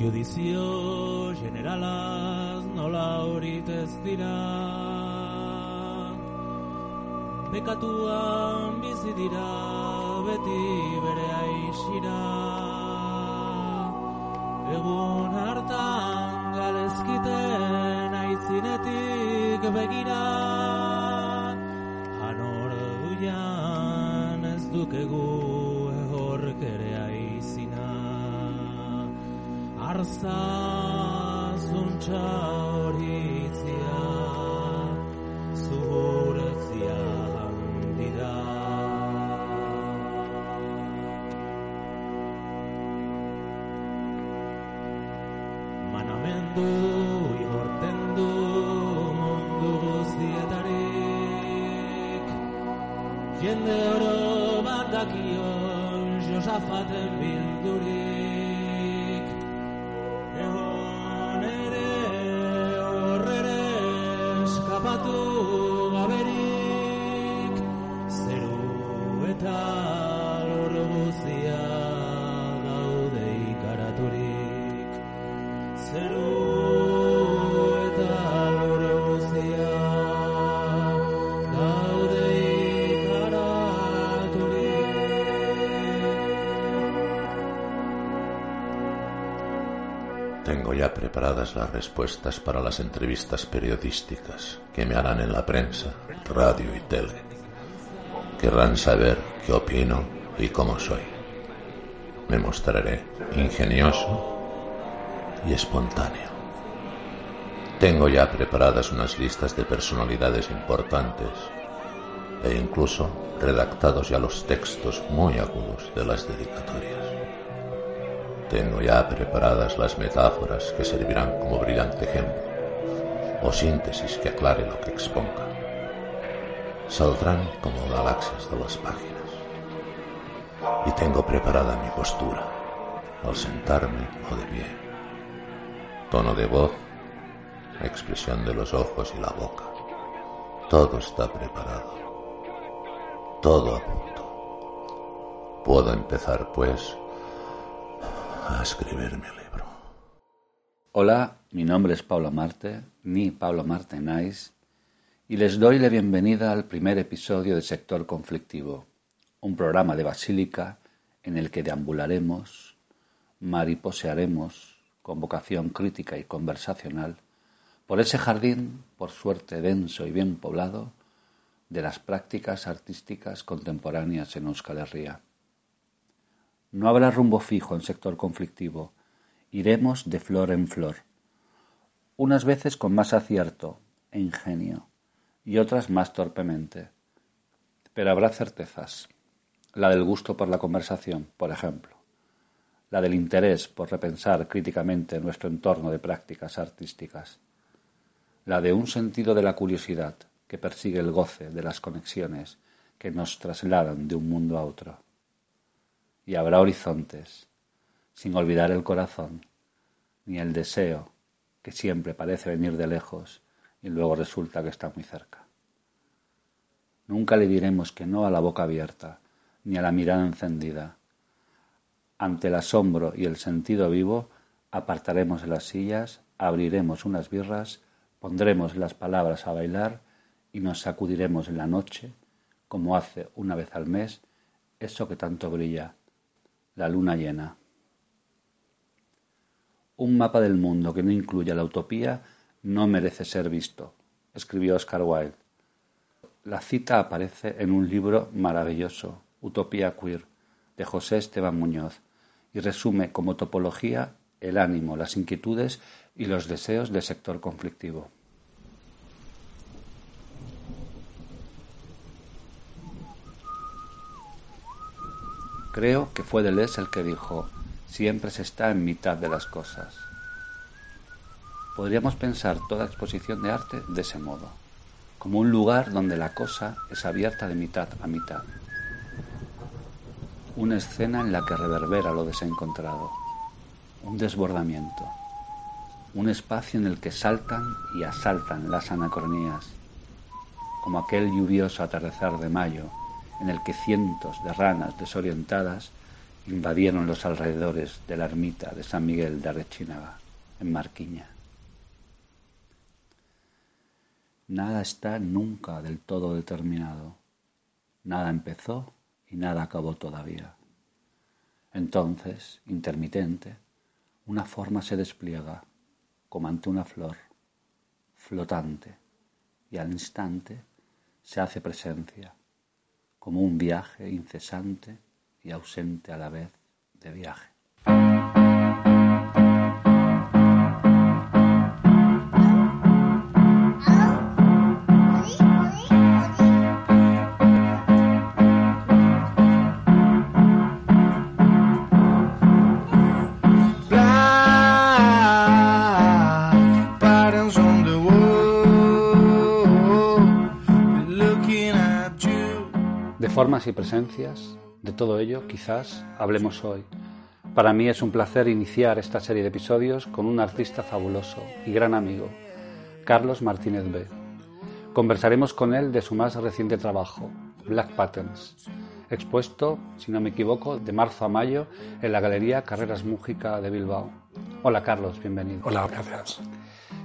Judizio generalaz nola horit ez dira. Bekatuan bizi dira beti bere aixira Egun hartan galezkiten aitzinetik begira. Hanor duian ez dukegu ehork Arza zuntza horitzia zuhurtzia ya preparadas las respuestas para las entrevistas periodísticas que me harán en la prensa, radio y tele. Querrán saber qué opino y cómo soy. Me mostraré ingenioso y espontáneo. Tengo ya preparadas unas listas de personalidades importantes e incluso redactados ya los textos muy agudos de las dedicatorias. Tengo ya preparadas las metáforas que servirán como brillante ejemplo o síntesis que aclare lo que exponga. Saldrán como galaxias de las páginas. Y tengo preparada mi postura al sentarme o de pie. Tono de voz, expresión de los ojos y la boca. Todo está preparado. Todo a punto. Puedo empezar, pues, a. Hola, mi nombre es Pablo Marte, ni Pablo Marte Nice, y les doy la bienvenida al primer episodio de Sector Conflictivo, un programa de Basílica en el que deambularemos, mariposearemos, con vocación crítica y conversacional, por ese jardín, por suerte denso y bien poblado, de las prácticas artísticas contemporáneas en Euskal Herria. No habrá rumbo fijo en sector conflictivo, iremos de flor en flor, unas veces con más acierto e ingenio y otras más torpemente. Pero habrá certezas, la del gusto por la conversación, por ejemplo, la del interés por repensar críticamente nuestro entorno de prácticas artísticas, la de un sentido de la curiosidad que persigue el goce de las conexiones que nos trasladan de un mundo a otro. Y habrá horizontes, sin olvidar el corazón, ni el deseo, que siempre parece venir de lejos y luego resulta que está muy cerca. Nunca le diremos que no a la boca abierta, ni a la mirada encendida. Ante el asombro y el sentido vivo, apartaremos las sillas, abriremos unas birras, pondremos las palabras a bailar y nos sacudiremos en la noche, como hace una vez al mes, eso que tanto brilla, la luna llena. Un mapa del mundo que no incluya la utopía no merece ser visto, escribió Oscar Wilde. La cita aparece en un libro maravilloso, Utopía Queer, de José Esteban Muñoz, y resume como topología el ánimo, las inquietudes y los deseos del sector conflictivo. Creo que fue Deleuze el que dijo, siempre se está en mitad de las cosas. Podríamos pensar toda exposición de arte de ese modo, como un lugar donde la cosa es abierta de mitad a mitad. Una escena en la que reverbera lo desencontrado, un desbordamiento, un espacio en el que saltan y asaltan las anacronías, como aquel lluvioso atardecer de mayo en el que cientos de ranas desorientadas invadieron los alrededores de la ermita de San Miguel de Arrechinaga, en Marquiña. Nada está nunca del todo determinado. Nada empezó y nada acabó todavía. Entonces, intermitente, una forma se despliega, como ante una flor, flotante, y al instante se hace presencia, como un viaje incesante y ausente a la vez de viaje. Formas y presencias, de todo ello quizás hablemos hoy. Para mí es un placer iniciar esta serie de episodios con un artista fabuloso y gran amigo, Carlos Martínez B. Conversaremos con él de su más reciente trabajo, Black Patterns, expuesto, si no me equivoco, de marzo a mayo en la Galería Carreras Mújica de Bilbao. Hola Carlos, bienvenido. Hola, gracias.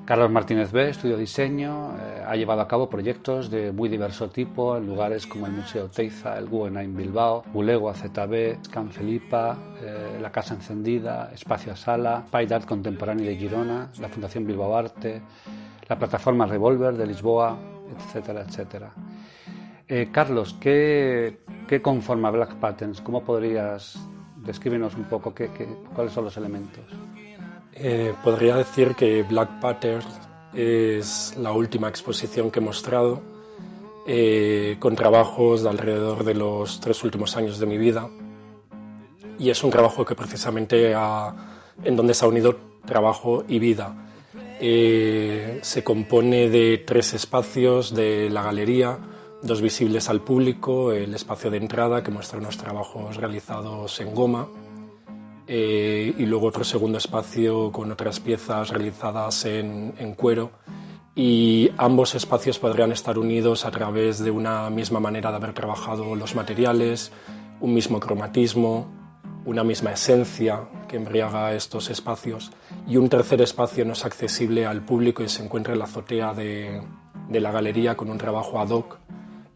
Carlos Martínez B estudió diseño, eh, ha llevado a cabo proyectos de muy diverso tipo en lugares como el Museo Teiza, el Guggenheim Bilbao, Bulegua ZB, Can Felipa, eh, la Casa Encendida, Espacio Sala, Pide Art Contemporáneo de Girona, la Fundación Bilbao Arte, la plataforma Revolver de Lisboa, etcétera, etcétera. Eh, Carlos, ¿qué, ¿qué, conforma Black Patterns? ¿Cómo podrías describirnos un poco qué, cuáles son los elementos? Eh, podría decir que Black Patterns es la última exposición que he mostrado eh, con trabajos de alrededor de los tres últimos años de mi vida y es un trabajo que precisamente en donde se ha unido trabajo y vida. Eh, se compone de tres espacios de la galería, dos visibles al público, el espacio de entrada que muestra unos trabajos realizados en goma, eh, y luego otro segundo espacio con otras piezas realizadas en, cuero. Y ambos espacios podrían estar unidos a través de una misma manera de haber trabajado los materiales, un mismo cromatismo, una misma esencia que embriaga estos espacios. Y un tercer espacio no es accesible al público y se encuentra en la azotea de, la galería con un trabajo ad hoc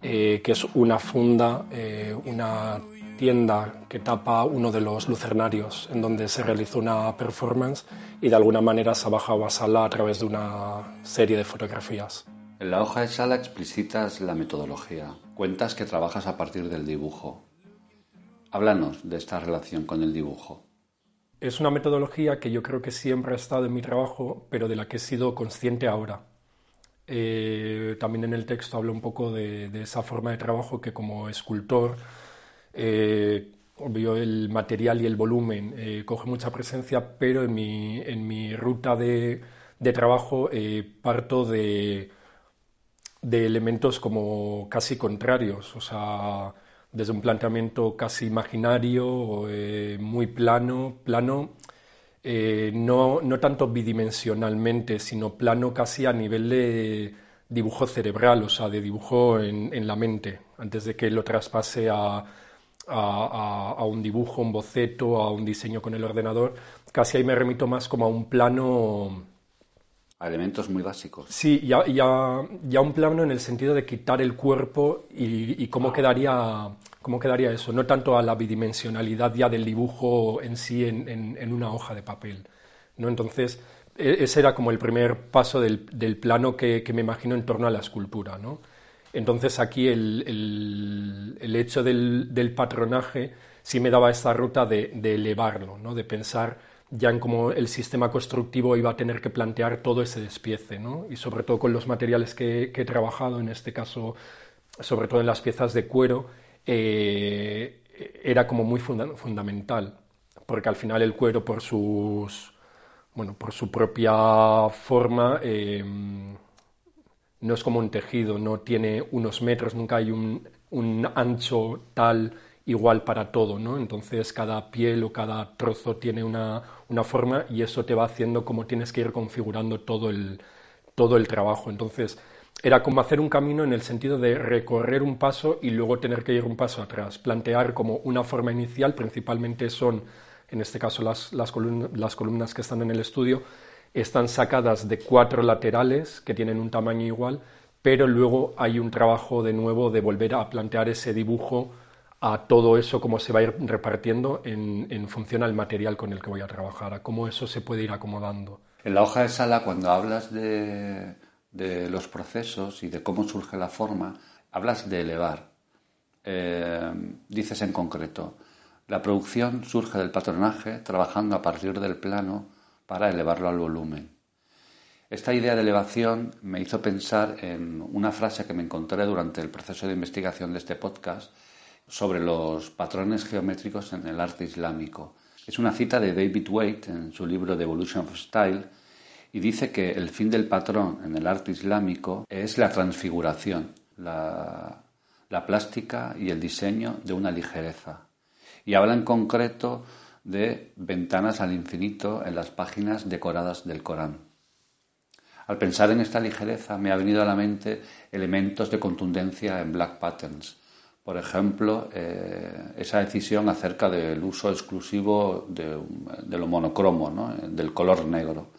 eh, que es una funda, eh, una tienda que tapa uno de los lucernarios en donde se realizó una performance y de alguna manera se ha bajado a sala a través de una serie de fotografías. En la hoja de sala explicitas la metodología. Cuentas que trabajas a partir del dibujo. Háblanos de esta relación con el dibujo. Es una metodología que yo creo que siempre ha estado en mi trabajo, pero de la que he sido consciente ahora. Eh, también en el texto hablo un poco de, de esa forma de trabajo que como escultor eh, obvio el material y el volumen eh, coge mucha presencia, pero en mi, en mi ruta de, de trabajo eh, parto de, de elementos como casi contrarios, o sea, desde un planteamiento casi imaginario, muy plano, plano, no, no, tanto bidimensionalmente, sino plano casi a nivel de dibujo cerebral, o sea, de dibujo en, en la mente, antes de que lo traspase a a, un dibujo, un boceto, a un diseño con el ordenador, casi ahí me remito más como a un plano... A elementos muy básicos. Sí, ya, ya, ya un plano en el sentido de quitar el cuerpo y, cómo, quedaría, cómo quedaría eso, no tanto a la bidimensionalidad ya del dibujo en sí en, en, una hoja de papel. ¿no? Entonces, e, ese era como el primer paso del, del plano que, que, me imagino en torno a la escultura. ¿no? Entonces aquí el, hecho del, patronaje sí me daba esta ruta de, elevarlo, ¿no? de pensar ya en cómo el sistema constructivo iba a tener que plantear todo ese despiece, ¿no? Y sobre todo con los materiales que, he trabajado, en este caso, sobre todo en las piezas de cuero, eh, era como muy fundamental, porque al final el cuero por sus, bueno, por su propia forma, eh, no es como un tejido, no tiene unos metros, nunca hay un, un ancho tal igual para todo, ¿no? Entonces cada piel o cada trozo tiene una, forma y eso te va haciendo como tienes que ir configurando todo el, todo el trabajo. Entonces era como hacer un camino en el sentido de recorrer un paso y luego tener que ir un paso atrás, plantear como una forma inicial, principalmente son, en este caso las, las, las columnas que están en el estudio, están sacadas de cuatro laterales que tienen un tamaño igual, pero luego hay un trabajo de nuevo de volver a plantear ese dibujo a todo eso, cómo se va a ir repartiendo en, función al material con el que voy a trabajar, a cómo eso se puede ir acomodando. En la hoja de sala, cuando hablas de, los procesos y de cómo surge la forma, hablas de elevar. Eh, dices en concreto, la producción surge del patronaje trabajando a partir del plano para elevarlo al volumen. Esta idea de elevación me hizo pensar en una frase que me encontré durante el proceso de investigación de este podcast sobre los patrones geométricos en el arte islámico. Es una cita de David Waite en su libro The Evolution of Style y dice que el fin del patrón en el arte islámico es la transfiguración, la, plástica y el diseño de una ligereza. Y habla en concreto de ventanas al infinito en las páginas decoradas del Corán. Al pensar en esta ligereza me ha venido a la mente elementos de contundencia en Black Patterns, por ejemplo, eh, esa decisión acerca del uso exclusivo de, lo monocromo, del color negro.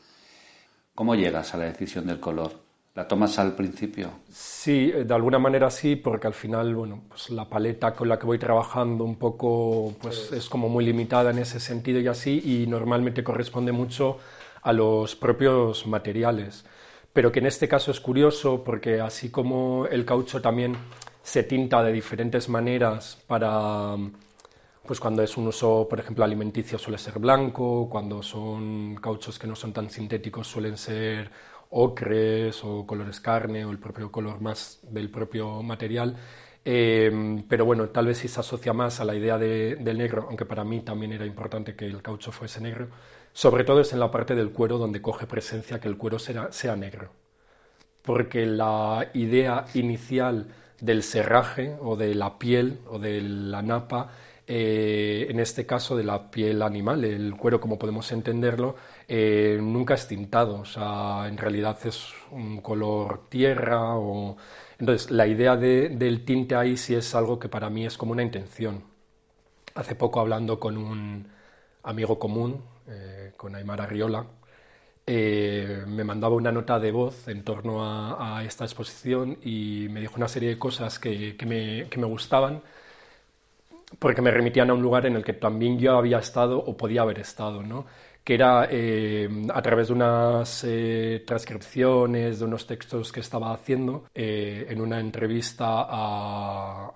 ¿Cómo llegas a la decisión del color? ¿La tomas al principio? Sí, de alguna manera sí, porque al final, bueno, pues la paleta con la que voy trabajando un poco, pues es como muy limitada en ese sentido y así, y normalmente corresponde mucho a los propios materiales. Pero que en este caso es curioso porque así como el caucho también se tinta de diferentes maneras para, pues cuando es un uso, por ejemplo, alimenticio suele ser blanco, cuando son cauchos que no son tan sintéticos suelen ser ocres o colores carne o el propio color más del propio material. Eh, pero bueno, tal vez si se asocia más a la idea del negro, aunque para mí también era importante que el caucho fuese negro, sobre todo es en la parte del cuero donde coge presencia que el cuero sea negro. Porque la idea inicial del serraje o de la piel o de la napa, eh, en este caso de la piel animal, el cuero como podemos entenderlo, eh, nunca es tintado, o sea, en realidad es un color tierra o... Entonces, la idea del tinte ahí sí es algo que para mí es como una intención. Hace poco hablando con un amigo común, eh, con Aymar Arriola, me mandaba una nota de voz en torno a, esta exposición y me dijo una serie de cosas que, me, gustaban porque me remitían a un lugar en el que también yo había estado o podía haber estado, ¿no? que era eh, a través de unas eh, transcripciones, de unos textos que estaba haciendo, en una entrevista a,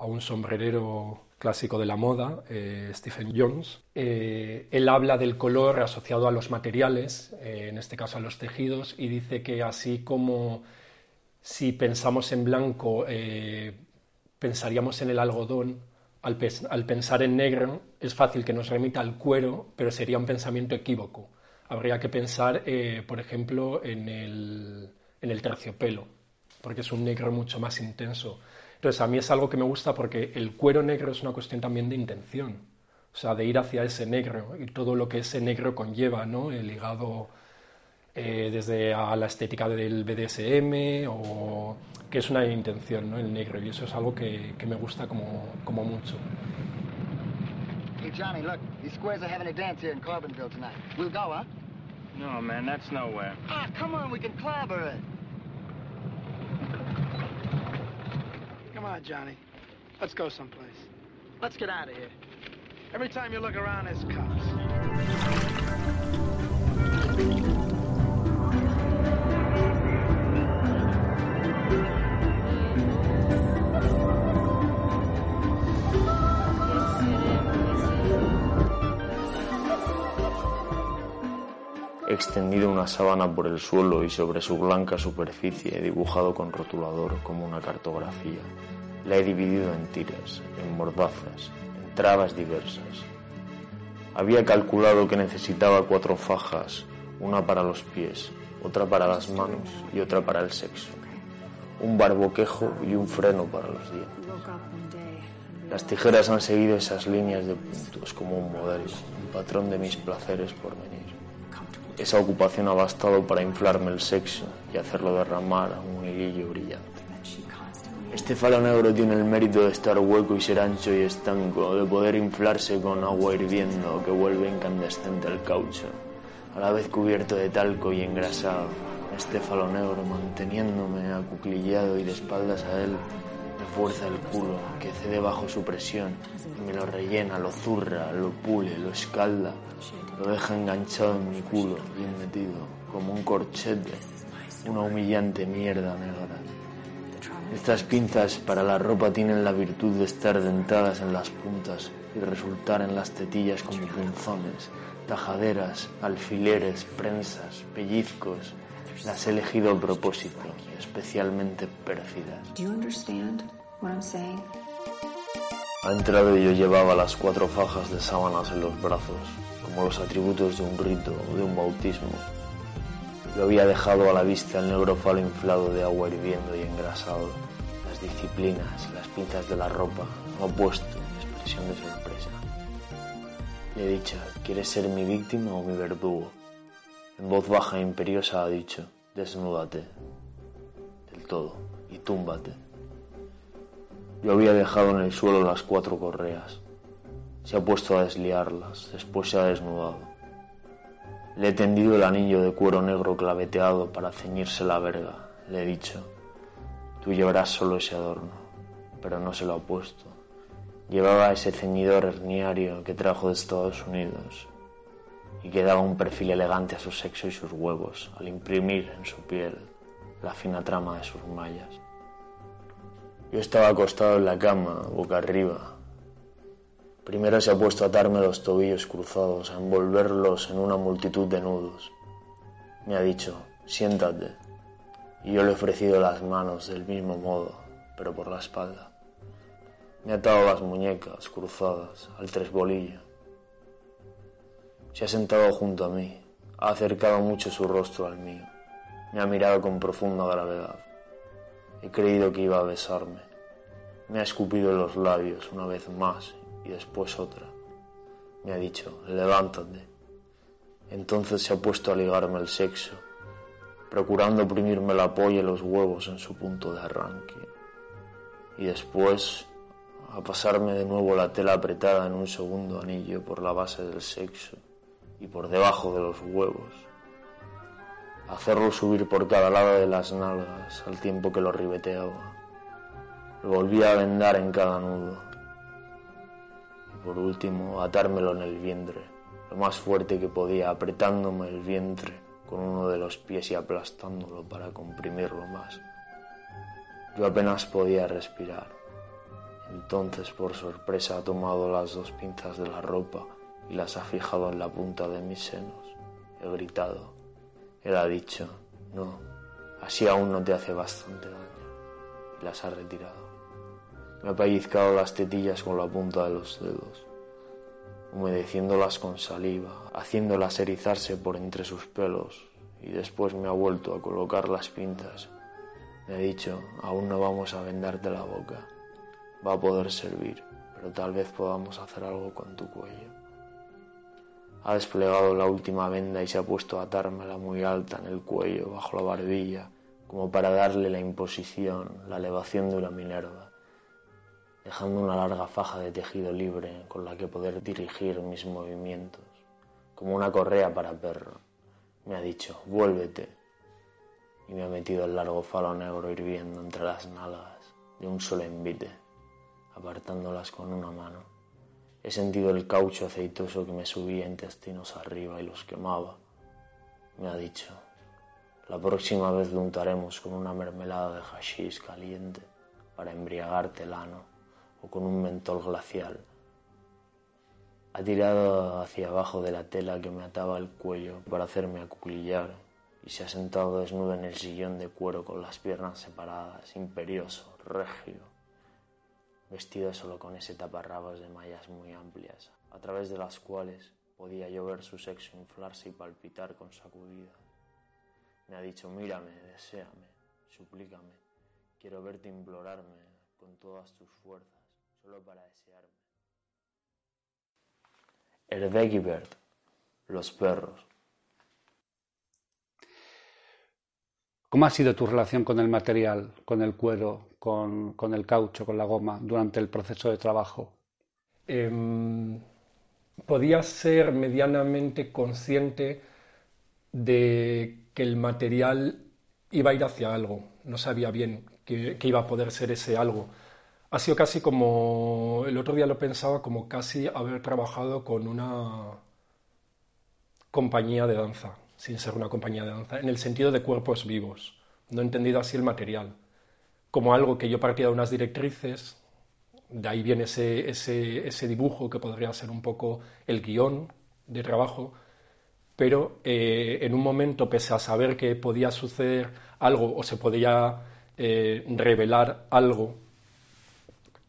a un sombrerero clásico de la moda, eh, Stephen Jones. Eh, él habla del color asociado a los materiales, eh, en este caso a los tejidos, y dice que así como si pensamos en blanco, pensaríamos en el algodón, al, pensar en negro es fácil que nos remita al cuero, pero sería un pensamiento equívoco. Habría que pensar, por ejemplo, en el, en el terciopelo, porque es un negro mucho más intenso. Entonces, a mí es algo que me gusta porque el cuero negro es una cuestión también de intención, o sea, de ir hacia ese negro y todo lo que ese negro conlleva, ¿no? El ligado eh, desde a la estética del BDSM o que es una intención, ¿no? El negro y eso es algo que, que me gusta como, como mucho. Hey Johnny, look, these squares are having a dance here in Corbinville tonight. We'll go, huh? No, man, that's nowhere. Ah, come on, we can clobber it. Come on, Johnny. Let's go someplace. Let's get out of here. Every time you look around, there's cops. Extendido una sábana por el suelo y sobre su blanca superficie he dibujado con rotulador como una cartografía. La he dividido en tiras, en mordazas, en trabas diversas. Había calculado que necesitaba cuatro fajas, una para los pies, otra para las manos y otra para el sexo, un barboquejo y un freno para los dientes. Las tijeras han seguido esas líneas de puntos como un modelo, un patrón de mis placeres por venir. Esa ocupación ha bastado para inflarme el sexo y hacerlo derramar a un hilillo brillante. Este falo negro tiene el mérito de estar hueco y ser ancho y estanco, de poder inflarse con agua hirviendo que vuelve incandescente el caucho, a la vez cubierto de talco y engrasado. Este falo negro manteniéndome acuclillado y de espaldas a él, me fuerza el culo, que cede bajo su presión, y me lo rellena, lo zurra, lo pule, lo escalda, lo deja enganchado en mi culo, bien metido, como un corchete, una humillante mierda negra. Estas pinzas para la ropa tienen la virtud de estar dentadas en las puntas y resultar en las tetillas como punzones, tajaderas, alfileres, prensas, pellizcos. Las he elegido a propósito, especialmente pérfidas. Ha entrado y yo llevaba las cuatro fajas de sábanas en los brazos, como los atributos de un rito o de un bautismo. Lo había dejado a la vista el negro falo inflado de agua hirviendo y engrasado, las disciplinas, las pinzas de la ropa, opuesto, expresión de sorpresa. Le he dicho, ¿quieres ser mi víctima o mi verdugo? En voz baja e imperiosa ha dicho, desnúdate del todo y túmbate. Yo había dejado en el suelo las cuatro correas. Se ha puesto a desliarlas, después se ha desnudado. Le he tendido el anillo de cuero negro claveteado para ceñirse la verga. Le he dicho, tú llevarás solo ese adorno, pero no se lo ha puesto. Llevaba ese ceñidor herniario que trajo de Estados Unidos y que daba un perfil elegante a su sexo y sus huevos al imprimir en su piel la fina trama de sus mallas. Yo estaba acostado en la cama, boca arriba, Primero se ha puesto a atarme los tobillos cruzados, a envolverlos en una multitud de nudos. Me ha dicho, siéntate. Y yo le he ofrecido las manos del mismo modo, pero por la espalda. Me ha atado las muñecas cruzadas al tresbolillo. Se ha sentado junto a mí, ha acercado mucho su rostro al mío. Me ha mirado con profunda gravedad. He creído que iba a besarme. Me ha escupido los labios una vez más y después otra. Me ha dicho, levántate. Entonces se ha puesto a ligarme el sexo, procurando oprimirme la polla y los huevos en su punto de arranque. Y después a pasarme de nuevo la tela apretada en un segundo anillo por la base del sexo y por debajo de los huevos. Hacerlo subir por cada lado de las nalgas al tiempo que lo ribeteaba. Lo volvía a vendar en cada nudo por último atármelo en el vientre, lo más fuerte que podía, apretándome el vientre con uno de los pies y aplastándolo para comprimirlo más. Yo apenas podía respirar. Entonces, por sorpresa, ha tomado las dos pinzas de la ropa y las ha fijado en la punta de mis senos. He gritado. Él ha dicho, no, así aún no te hace bastante daño. Y las ha retirado. Me ha pellizcado las tetillas con la punta de los dedos, humedeciéndolas con saliva, haciéndolas erizarse por entre sus pelos, y después me ha vuelto a colocar las pintas. Me ha dicho, aún no vamos a vendarte la boca. Va a poder servir, pero tal vez podamos hacer algo con tu cuello. Ha desplegado la última venda y se ha puesto a atármela muy alta en el cuello, bajo la barbilla, como para darle la imposición, la elevación de una Minerva dejando una larga faja de tejido libre con la que poder dirigir mis movimientos, como una correa para perro. Me ha dicho, vuélvete, y me ha metido el largo falo negro hirviendo entre las nalgas de un solo envite, apartándolas con una mano. He sentido el caucho aceitoso que me subía intestinos arriba y los quemaba. Me ha dicho, la próxima vez lo untaremos con una mermelada de hashish caliente para embriagarte el ano o con un mentol glacial. Ha tirado hacia abajo de la tela que me ataba el cuello para hacerme acuclillar y se ha sentado desnudo en el sillón de cuero con las piernas separadas, imperioso, regio, vestido solo con ese taparrabos de mallas muy amplias, a través de las cuales podía yo ver su sexo inflarse y palpitar con sacudida. Me ha dicho, mírame, deséame, suplícame, quiero verte implorarme con todas tus fuerzas, solo para desearme. Erdegibert, los perros. ¿Cómo ha sido tu relación con el material, con el cuero, con, el caucho, con la goma durante el proceso de trabajo? Eh, podía ser medianamente consciente de que el material iba a ir hacia algo. No sabía bien que, iba a poder ser ese algo. Ha sido casi como, el otro día lo pensaba, como casi haber trabajado con una compañía de danza, sin ser una compañía de danza, en el sentido de cuerpos vivos. No he entendido así el material, como algo que yo partía de unas directrices, de ahí viene ese, ese, dibujo que podría ser un poco el guion de trabajo, pero eh, en un momento, pese a saber que podía suceder algo o se podía eh, revelar algo,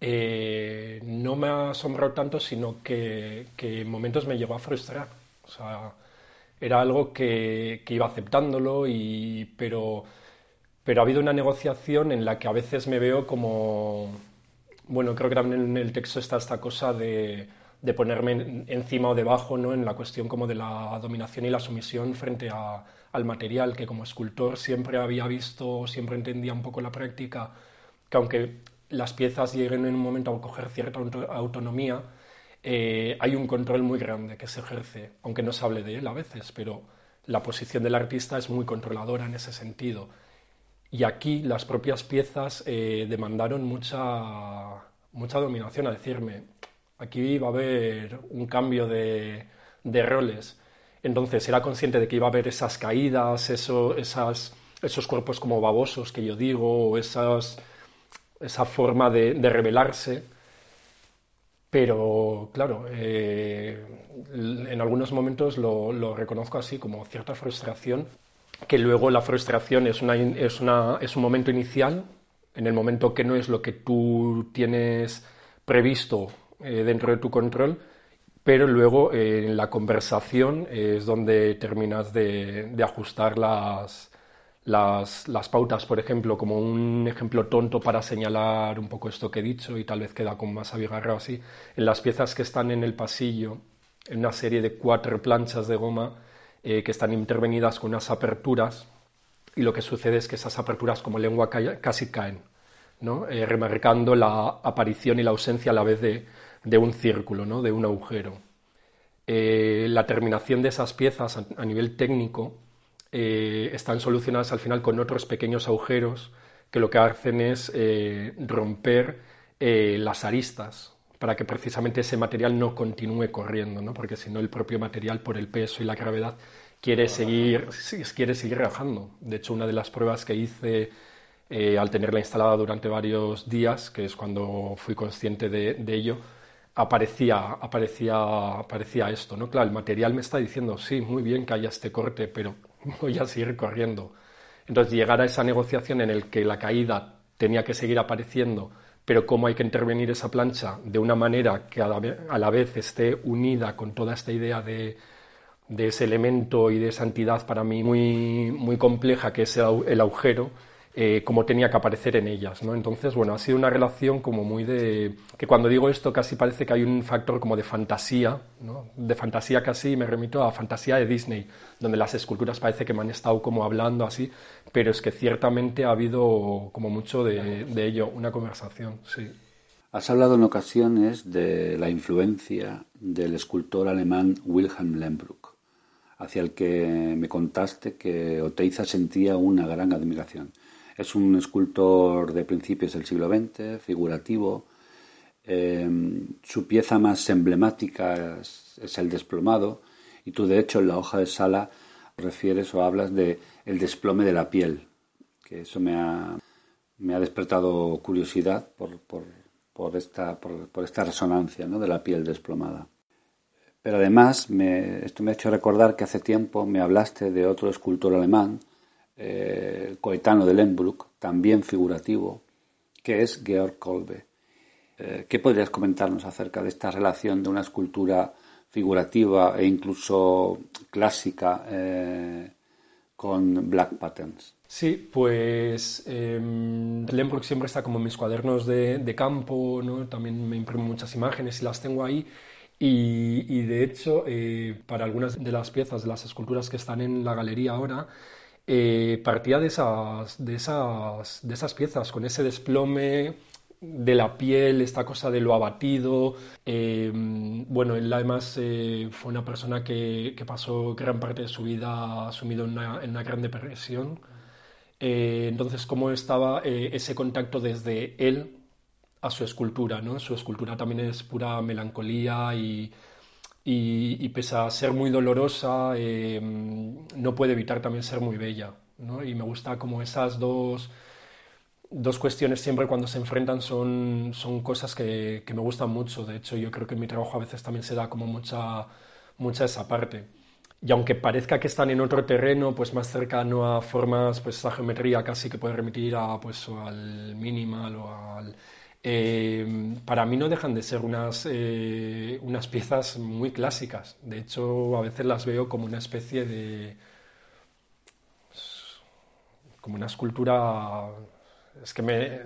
eh, no me ha asombrado tanto, sino que, en momentos me llegó a frustrar. O sea, era algo que, iba aceptándolo, y, pero, pero ha habido una negociación en la que a veces me veo como bueno, creo que también en el texto está esta cosa de, ponerme encima o debajo, ¿no? En la cuestión como de la dominación y la sumisión frente al material, que como escultor siempre había visto, siempre entendía un poco la práctica, que aunque las piezas lleguen en un momento a coger cierta autonomía, eh, hay un control muy grande que se ejerce, aunque no se hable de él a veces, pero la posición del artista es muy controladora en ese sentido. Y aquí las propias piezas eh, demandaron mucha, mucha dominación, a decirme, aquí va a haber un cambio de, de roles. Entonces era consciente de que iba a haber esas caídas, eso, esos cuerpos como babosos que yo digo, esas, esa forma de, de rebelarse. Pero claro, eh, en algunos momentos lo, reconozco así como cierta frustración que luego la frustración es, una, es, un momento inicial, en el momento que no es lo que tú tienes previsto eh, dentro de tu control, pero luego eh, en la conversación es donde terminas de, de ajustar las, las, las, pautas, por ejemplo, como un ejemplo tonto para señalar un poco esto que he dicho y tal vez queda con más abigarrado así, en las piezas que están en el pasillo, en una serie de cuatro planchas de goma, eh, que están intervenidas con unas aperturas y lo que sucede es que esas aperturas como lengua casi caen, ¿no? Eh, remarcando la aparición y la ausencia a la vez de, un círculo, ¿no? de un agujero. Eh, la terminación de esas piezas a, nivel técnico están solucionadas al final con otros pequeños agujeros que lo que hacen es romper las aristas para que precisamente ese material no continúe corriendo, ¿no? porque si no el propio material por el peso y la gravedad quiere seguir, quiere seguir rajando. De hecho, una de las pruebas que hice eh, al tenerla instalada durante varios días, que es cuando fui consciente de, ello, aparecía, aparecía, aparecía esto, ¿no? Claro, el material me está diciendo, sí, muy bien que haya este corte, pero voy a seguir corriendo. Entonces, llegar a esa negociación en el que la caída tenía que seguir apareciendo pero cómo hay que intervenir esa plancha de una manera que a la vez esté unida con toda esta idea de, ese elemento y de esa entidad para mí muy, muy compleja que es el agujero, eh, cómo tenía que aparecer en ellas, ¿no? Entonces, bueno, ha sido una relación como muy de... que cuando digo esto casi parece que hay un factor como de fantasía, ¿no? De fantasía casi me remito a fantasía de Disney, donde las esculturas parece que me han estado como hablando así, pero es que ciertamente ha habido como mucho de, de ello, una conversación, sí. Has hablado en ocasiones de la influencia del escultor alemán Wilhelm Lembruck, hacia el que me contaste que Oteiza sentía una gran admiración. Es un escultor de principios del siglo XX, figurativo. Eh, su pieza más emblemática es, el desplomado y tú de hecho en la hoja de sala refieres o hablas de el desplome de la piel, que eso me ha, me ha despertado curiosidad por, por, por esta, por, esta resonancia ¿no? de la piel desplomada. Pero además, esto me ha hecho recordar que hace tiempo me hablaste de otro escultor alemán, eh, coetano de Lembruck, también figurativo, que es Georg Kolbe. Eh, ¿Qué podrías comentarnos acerca de esta relación de una escultura figurativa e incluso clásica eh, con black patterns? Sí, pues eh, siempre está como en mis cuadernos de, campo, ¿no? también me imprimo muchas imágenes y las tengo ahí. Y, de hecho, para algunas de las piezas, de las esculturas que están en la galería ahora, eh, partía de esas, de, esas, de esas piezas, con ese desplome de la piel, esta cosa de lo abatido. Eh, bueno, él además fue una persona que, pasó gran parte de su vida sumido en una, en una gran depresión. entonces, ¿cómo estaba ese contacto desde él a su escultura, ¿no? Su escultura también es pura melancolía y, y, pese a ser muy dolorosa, eh, no puede evitar también ser muy bella, ¿no? Y me gusta como esas dos, dos cuestiones siempre cuando se enfrentan son, son cosas que, que, me gustan mucho. De hecho, yo creo que en mi trabajo a veces también se da como mucha, mucha esa parte. Y aunque parezca que están en otro terreno, pues más cercano a formas, pues esa geometría casi que puede remitir a, pues, al minimal o al eh, para mí no dejan de ser unas, eh, unas piezas muy clásicas. De hecho, a veces las veo como una especie de... como una escultura... Es que me,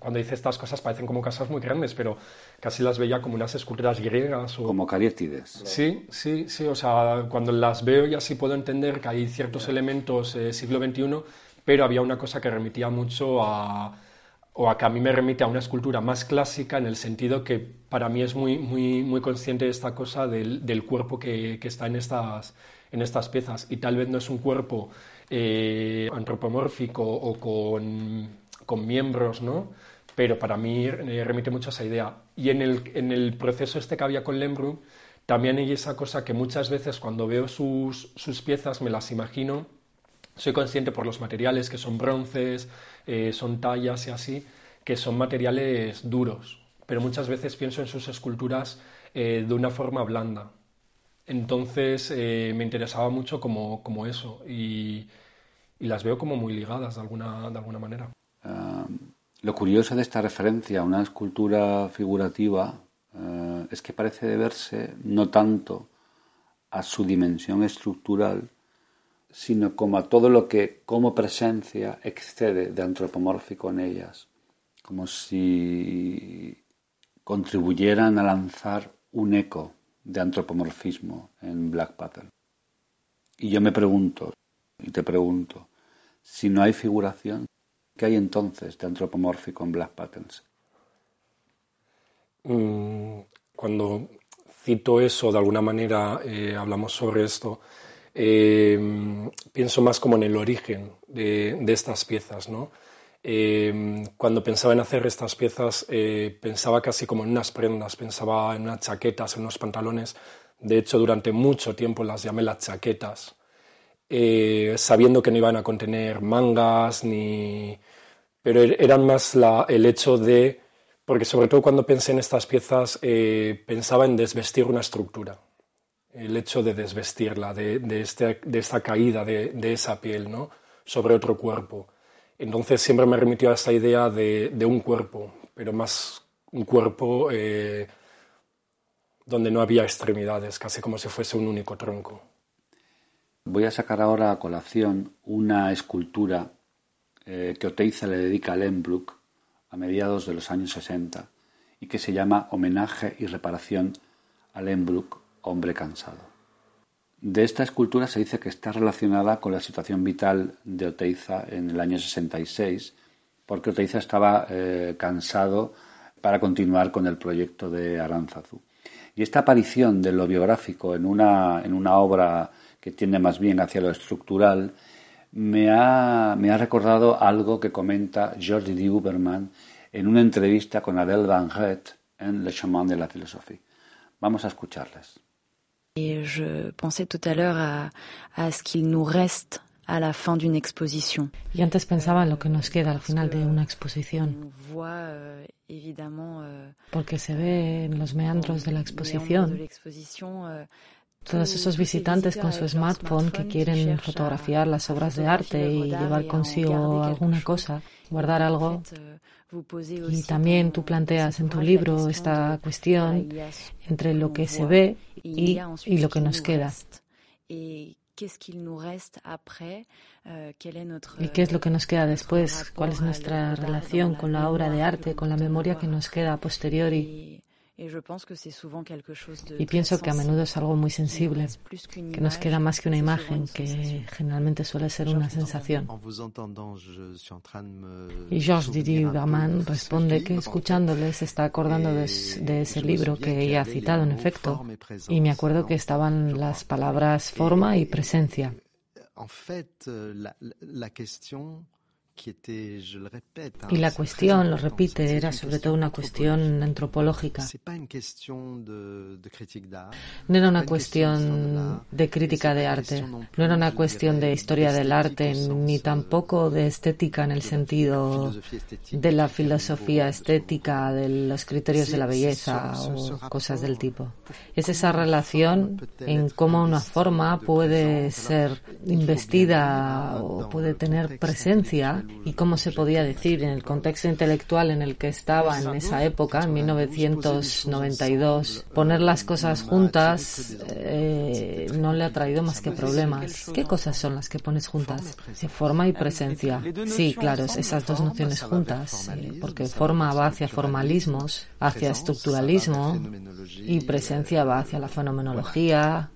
cuando dice estas cosas parecen como casas muy grandes, pero casi las veía como unas esculturas griegas. O... Como cariátides. Sí, sí, sí. O sea, cuando las veo ya sí puedo entender que hay ciertos elementos eh, siglo XXI, pero había una cosa que remitía mucho a o a que a mí me remite a una escultura más clásica en el sentido que para mí es muy, muy, muy consciente de esta cosa del, del cuerpo que, que, está en estas, en estas piezas. Y tal vez no es un cuerpo eh, antropomórfico o con, con, miembros, ¿no? Pero para mí eh, remite mucho a esa idea. Y en el, en el proceso este que había con Lembru, también hay esa cosa que muchas veces cuando veo sus, sus piezas me las imagino soy consciente por los materiales que son bronces, eh, son tallas y así, que son materiales duros, pero muchas veces pienso en sus esculturas eh, de una forma blanda. Entonces eh, me interesaba mucho como, como eso y, y, las veo como muy ligadas de alguna, de alguna manera. lo curioso de esta referencia a una escultura figurativa es que parece deberse no tanto a su dimensión estructural, sino como a todo lo que como presencia excede de antropomórfico en ellas, como si contribuyeran a lanzar un eco de antropomorfismo en Black Pattern. Y yo me pregunto, y te pregunto, si no hay figuración, ¿qué hay entonces de antropomórfico en Black Patterns? Mm, cuando cito eso, de alguna manera eh, hablamos sobre esto, eh, pienso más como en el origen de, estas piezas, ¿no? Eh, cuando pensaba en hacer estas piezas eh, pensaba casi como en unas prendas, pensaba en unas chaquetas, en unos pantalones. De hecho, durante mucho tiempo las llamé las chaquetas, sabiendo que no iban a contener mangas ni... Pero er-, eran más el hecho de... Porque sobre todo cuando pensé en estas piezas pensaba en desvestir una estructura el hecho de desvestirla, de, de, este, de esta caída de, de, esa piel ¿no? sobre otro cuerpo. Entonces siempre me remitió a esta idea de, un cuerpo, pero más un cuerpo eh, donde no había extremidades, casi como si fuese un único tronco. Voy a sacar ahora a colación una escultura eh, que Oteiza le dedica a Lembruck a mediados de los años 60 y que se llama Homenaje y reparación a Lembruck hombre cansado. De esta escultura se dice que está relacionada con la situación vital de Oteiza en el año 66, porque Oteiza estaba eh, cansado para continuar con el proyecto de Aránzazu. Y esta aparición de lo biográfico en una, en una obra que tiende más bien hacia lo estructural me ha, me ha recordado algo que comenta George D. Uberman en una entrevista con Adèle Van Gret en Le Chemin de la Philosophie. Vamos a escucharles. Et je pensais tout à l'heure à, à, ce qu'il nous reste à la fin d'une exposition. Y antes pensaba en lo que nos queda al final de una exposición. Porque se ve en los meandros de la exposición todos esos visitantes con su smartphone que quieren fotografiar las obras de arte y llevar consigo alguna cosa, guardar algo. Y también tú planteas en tu libro esta cuestión entre lo que se ve y, y lo que nos queda. ¿Y qué es lo que nos queda después? ¿Cuál es nuestra relación con la obra de arte, con la memoria que nos queda a posteriori? Y pienso que a menudo es algo muy sensible, que nos queda más que una imagen, que generalmente suele ser una sensación. Y Georges Didier Huberman responde que escuchándole se está acordando de, ese libro que ella ha citado, en efecto, y me acuerdo que estaban las palabras forma y presencia. Y la cuestión, lo repite, era sobre todo una cuestión antropológica. No era una cuestión de crítica de arte, no era una cuestión de historia del arte, ni tampoco de estética en el sentido de la filosofía estética, de los criterios de la belleza o cosas del tipo. Es esa relación en cómo una forma puede ser investida o puede tener presencia y cómo se podía decir en el contexto intelectual en el que estaba en esa época, en 1992, poner las cosas juntas eh, no le ha traído más que problemas. ¿Qué cosas son las que pones juntas? Forma y presencia. Sí, claro, esas dos nociones juntas, eh, porque forma va hacia formalismos, hacia estructuralismo y presencia va hacia la fenomenología.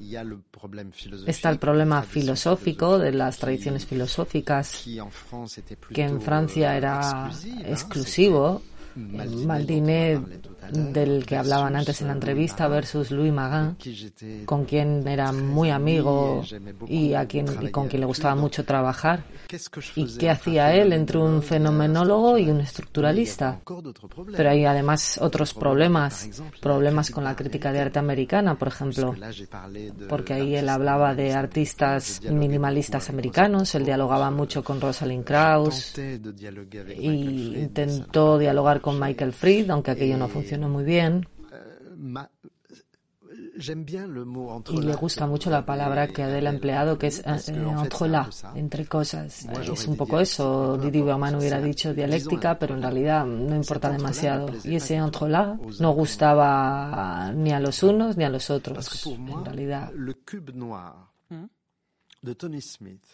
Está el problema filosófico de las tradiciones filosóficas que en Francia era exclusivo, el Maldiné del que hablaban antes en la entrevista versus Louis Magan, con quien era muy amigo y, a quien, y con quien le gustaba mucho trabajar. ¿Y qué hacía él entre un fenomenólogo y un estructuralista? Pero hay además otros problemas, problemas con la crítica de arte americana, por ejemplo, porque ahí él hablaba de artistas minimalistas americanos, él dialogaba mucho con Rosalind Krauss y intentó dialogar con Michael Fried, aunque aquello no funcionó muy bien. Y le gusta mucho la palabra que Adele ha empleado, que es eh, entre la, entre cosas. Es un poco eso. Didi Bauman hubiera dicho dialéctica, pero en realidad no importa demasiado. Y ese entre la no gustaba ni a los unos ni a los otros, en realidad. de Tony Smith,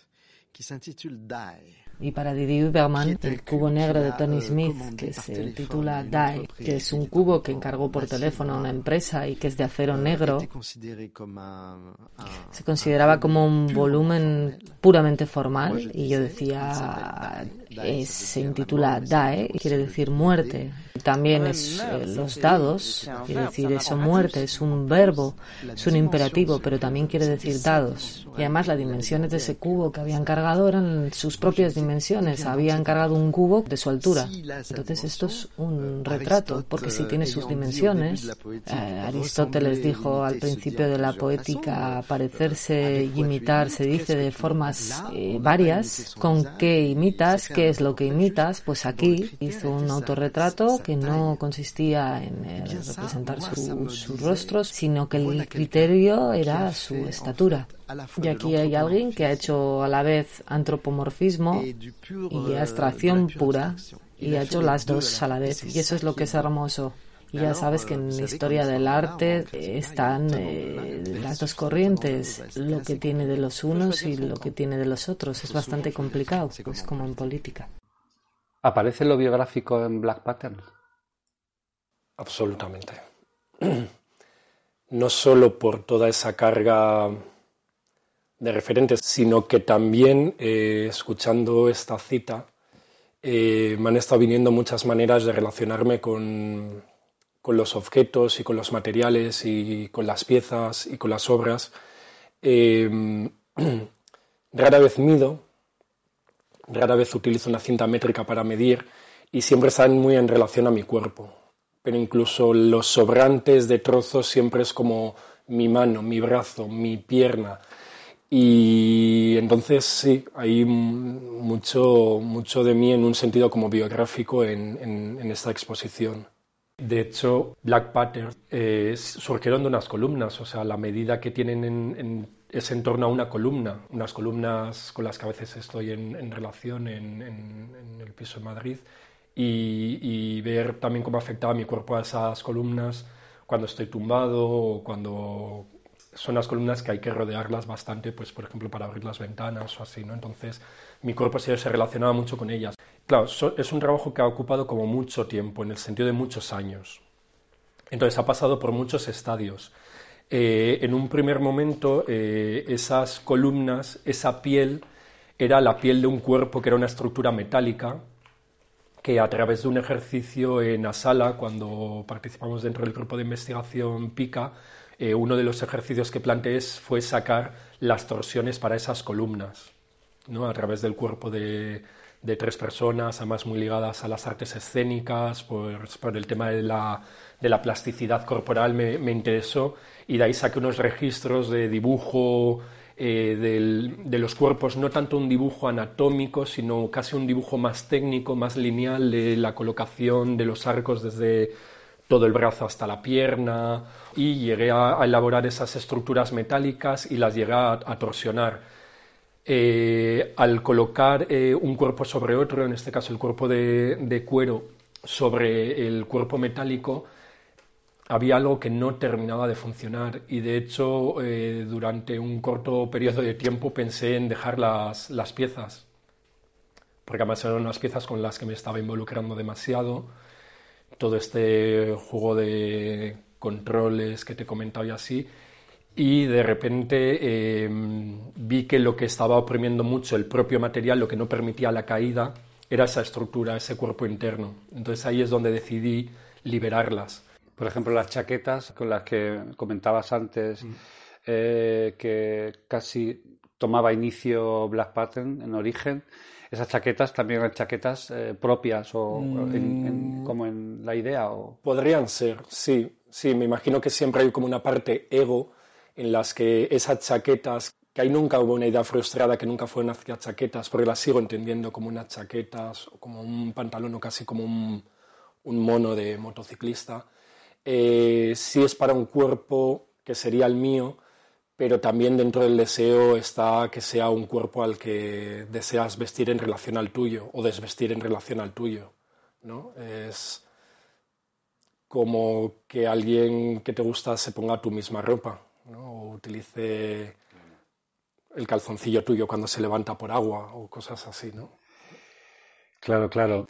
que se Die, y para Didier Huberman, el cubo negro de Tony Smith, que se titula DAE, que es un cubo que encargó por teléfono a una empresa y que es de acero negro, se consideraba como un volumen puramente formal y yo decía, se intitula DAE, quiere decir muerte. También es eh, los dados, quiere decir eso muerte, es un verbo, es un imperativo, pero también quiere decir dados. Y además las dimensiones de ese cubo que habían cargado eran sus propias dimensiones dimensiones, había encargado un cubo de su altura. Entonces esto es un retrato, porque si tiene sus dimensiones, eh, Aristóteles dijo al principio de la poética, parecerse y imitar se dice de formas eh, varias. ¿Con qué imitas? ¿Qué es lo que imitas? Pues aquí hizo un autorretrato que no consistía en eh, representar sus rostros, sino que el criterio era su estatura. Y aquí hay alguien que ha hecho a la vez antropomorfismo y abstracción pura y ha hecho las dos a la vez. Y eso es lo que es hermoso. Y ya sabes que en la historia del arte están eh, las dos corrientes, lo que tiene de los unos y lo que tiene de los otros. Es bastante complicado, es como en política. ¿Aparece lo biográfico en Black Pattern? Absolutamente. No solo por toda esa carga de referentes, sino que también, eh, escuchando esta cita, eh, me han estado viniendo muchas maneras de relacionarme con, los objetos y con los materiales y con las piezas y con las obras. Em, rara vez mido, rara vez utilizo una cinta métrica para medir y siempre están muy en relación a mi cuerpo. Pero incluso los sobrantes de trozos siempre es como mi mano, mi brazo, mi pierna Y entonces sí, hay mucho, mucho de mí en un sentido como biográfico en, esta exposición. De hecho, Black Patterns eh, surgieron de unas columnas, o sea, la medida que tienen en, es en torno a una columna, unas columnas con las que a veces estoy en, relación en, el piso de Madrid, y, y, ver también cómo afectaba mi cuerpo a esas columnas cuando estoy tumbado o cuando son las columnas que hay que rodearlas bastante, pues por ejemplo para abrir las ventanas o así, ¿no? Entonces mi cuerpo se, relacionaba mucho con ellas. Claro, es un trabajo que ha ocupado como mucho tiempo, en el sentido de muchos años. Entonces ha pasado por muchos estadios. Eh, en un primer momento eh, esas columnas, esa piel, era la piel de un cuerpo que era una estructura metálica, que a través de un ejercicio en la sala, cuando participamos dentro del grupo de investigación PICA, eh, uno de los ejercicios que planteé fue sacar las torsiones para esas columnas, ¿no? a través del cuerpo de, tres personas, además muy ligadas a las artes escénicas, por, el tema de la, plasticidad corporal me, interesó y de ahí saqué unos registros de dibujo eh, de los cuerpos, no tanto un dibujo anatómico, sino casi un dibujo más técnico, más lineal de la colocación de los arcos desde todo el brazo hasta la pierna y llegué a, elaborar esas estructuras metálicas y las llegué a, torsionar. Eh, al colocar eh, un cuerpo sobre otro, en este caso el cuerpo de, cuero sobre el cuerpo metálico, había algo que no terminaba de funcionar y de hecho eh, durante un corto periodo de tiempo pensé en dejar las, las piezas, porque además eran unas piezas con las que me estaba involucrando demasiado todo este juego de controles que te he comentado y así, y de repente em, vi que lo que estaba oprimiendo mucho el propio material, lo que no permitía la caída, era esa estructura, ese cuerpo interno. Entonces ahí es donde decidí liberarlas. Por ejemplo, las chaquetas con las que comentabas antes, mm. eh, que casi tomaba inicio Black Pattern en origen, esas chaquetas también eran chaquetas eh, propias o mm. como en la idea o podrían ser sí sí me imagino que siempre hay como una parte ego en las que esas chaquetas que ahí nunca hubo una idea frustrada que nunca fueron hacia chaquetas porque las sigo entendiendo como unas chaquetas o como un pantalón o casi como un, mono de motociclista eh, si es para un cuerpo que sería el mío pero también dentro del deseo está que sea un cuerpo al que deseas vestir en relación al tuyo o desvestir en relación al tuyo. ¿no? Es como que alguien que te gusta se ponga tu misma ropa ¿no? o utilice el calzoncillo tuyo cuando se levanta por agua o cosas así. ¿no? Claro, claro.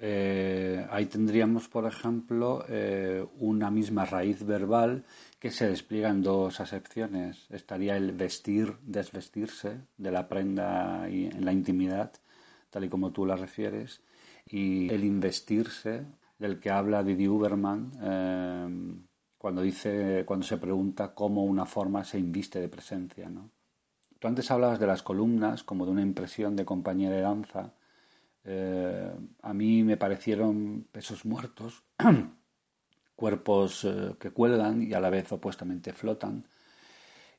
Eh, ahí tendríamos, por ejemplo, eh, una misma raíz verbal que se despliega en dos acepciones. Estaría el vestir, desvestirse de la prenda y, en la intimidad, tal y como tú la refieres, y el investirse, del que habla Didi Uberman eh, cuando, dice, cuando se pregunta cómo una forma se inviste de presencia. ¿no? Tú antes hablabas de las columnas como de una impresión de compañía de danza. Eh, a mí me parecieron pesos muertos cuerpos eh, que cuelgan y a la vez opuestamente flotan.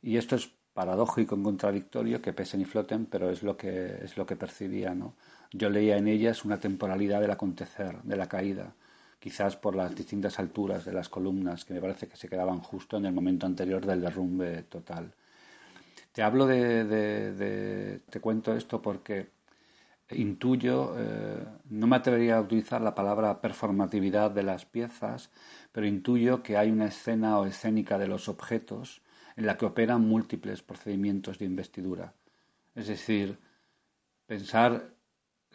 Y esto es paradójico y contradictorio que pesen y floten, pero es lo que, es lo que percibía. ¿no? Yo leía en ellas una temporalidad del acontecer, de la caída, quizás por las distintas alturas de las columnas que me parece que se quedaban justo en el momento anterior del derrumbe total. Te hablo de, de te cuento esto porque intuyo, eh, no me atrevería a utilizar la palabra performatividad de las piezas, pero intuyo que hay una escena o escénica de los objetos en la que operan múltiples procedimientos de investidura. Es decir, pensar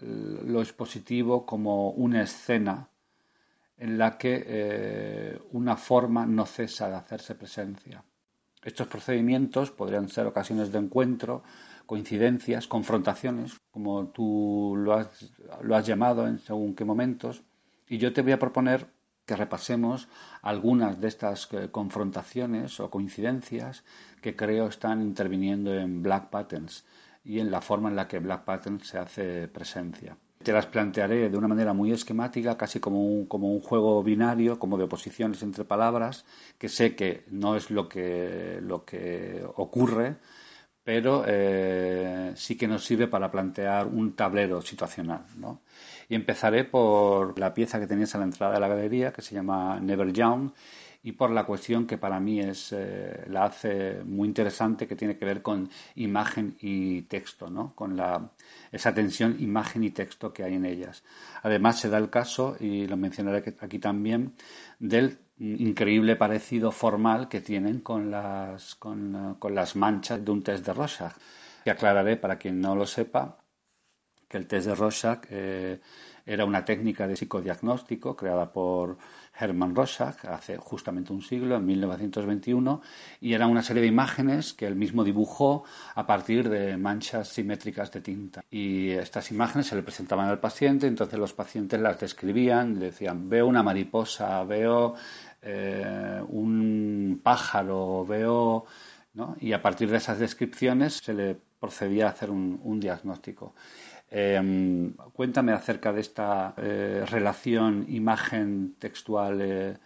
lo expositivo como una escena en la que eh, una forma no cesa de hacerse presencia. Estos procedimientos podrían ser ocasiones de encuentro, coincidencias, confrontaciones, como tú lo has, lo has llamado en según qué momentos, y yo te voy a proponer que repasemos algunas de estas eh, confrontaciones o coincidencias que creo están interviniendo en Black Patterns y en la forma en la que Black Patterns se hace presencia. Te las plantearé de una manera muy esquemática, casi como un, juego binario, como de oposiciones entre palabras, que sé que no es lo que ocurre, pero eh, sí que nos sirve para plantear un tablero situacional. ¿no? Y empezaré por la pieza que tenéis a la entrada de la galería, que se llama Never Young, y por la cuestión que para mí es, eh, la hace muy interesante, que tiene que ver con imagen y texto, ¿no? con la, esa tensión imagen y texto que hay en ellas. Además, se da el caso, y lo mencionaré aquí también, del increíble parecido formal que tienen con las, con, las manchas de un test de Rorschach. Y aclararé, para quien no lo sepa, que el test de Rorschach eh, era una técnica de psicodiagnóstico creada por Hermann Rorschach hace justamente un siglo, en 1921, y era una serie de imágenes que él mismo dibujó a partir de manchas simétricas de tinta. Y estas imágenes se le presentaban al paciente, entonces los pacientes las describían, le decían, veo una mariposa, veo eh, un pájaro, veo... ¿no? Y a partir de esas descripciones se le procedía a hacer un diagnóstico. Em, cuéntame acerca de esta eh, relación imagen-textual eh,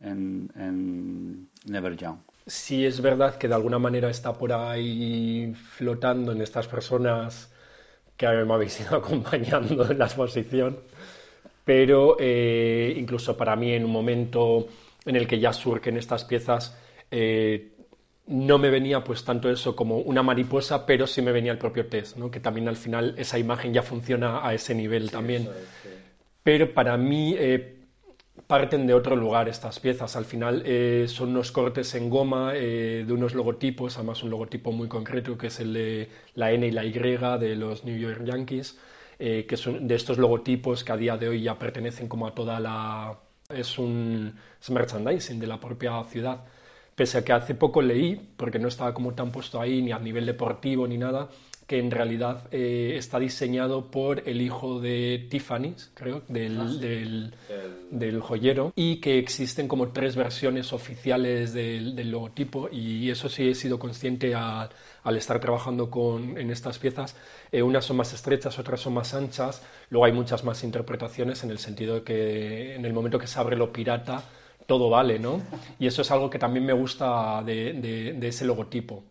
en, Never Young. Sí, es verdad que de alguna manera está por ahí flotando en estas personas que me habéis ido acompañando en la exposición, pero eh, incluso para mí en un momento en el que ya surgen estas piezas, no me venía pues tanto eso como una mariposa, pero sí me venía el propio test, ¿no? que también al final esa imagen ya funciona a ese nivel también. Pero para mí eh, parten de otro lugar estas piezas. Al final eh, son unos cortes en goma eh, de unos logotipos, además un logotipo muy concreto que es el de la N y la Y de los New York Yankees, que son de estos logotipos que a día de hoy ya pertenecen como a toda la... es un es merchandising de la propia ciudad pese a que hace poco leí, porque no estaba como tan puesto ahí ni a nivel deportivo ni nada, que en realidad eh, está diseñado por el hijo de Tiffany, creo, del, ah, del, joyero, y que existen como tres versiones oficiales del, logotipo, y eso sí he sido consciente al estar trabajando con, en estas piezas. Eh, unas son más estrechas, otras son más anchas, luego hay muchas más interpretaciones en el sentido de que en el momento que se abre lo pirata, todo vale, ¿no? Y eso es algo que también me gusta de, ese logotipo.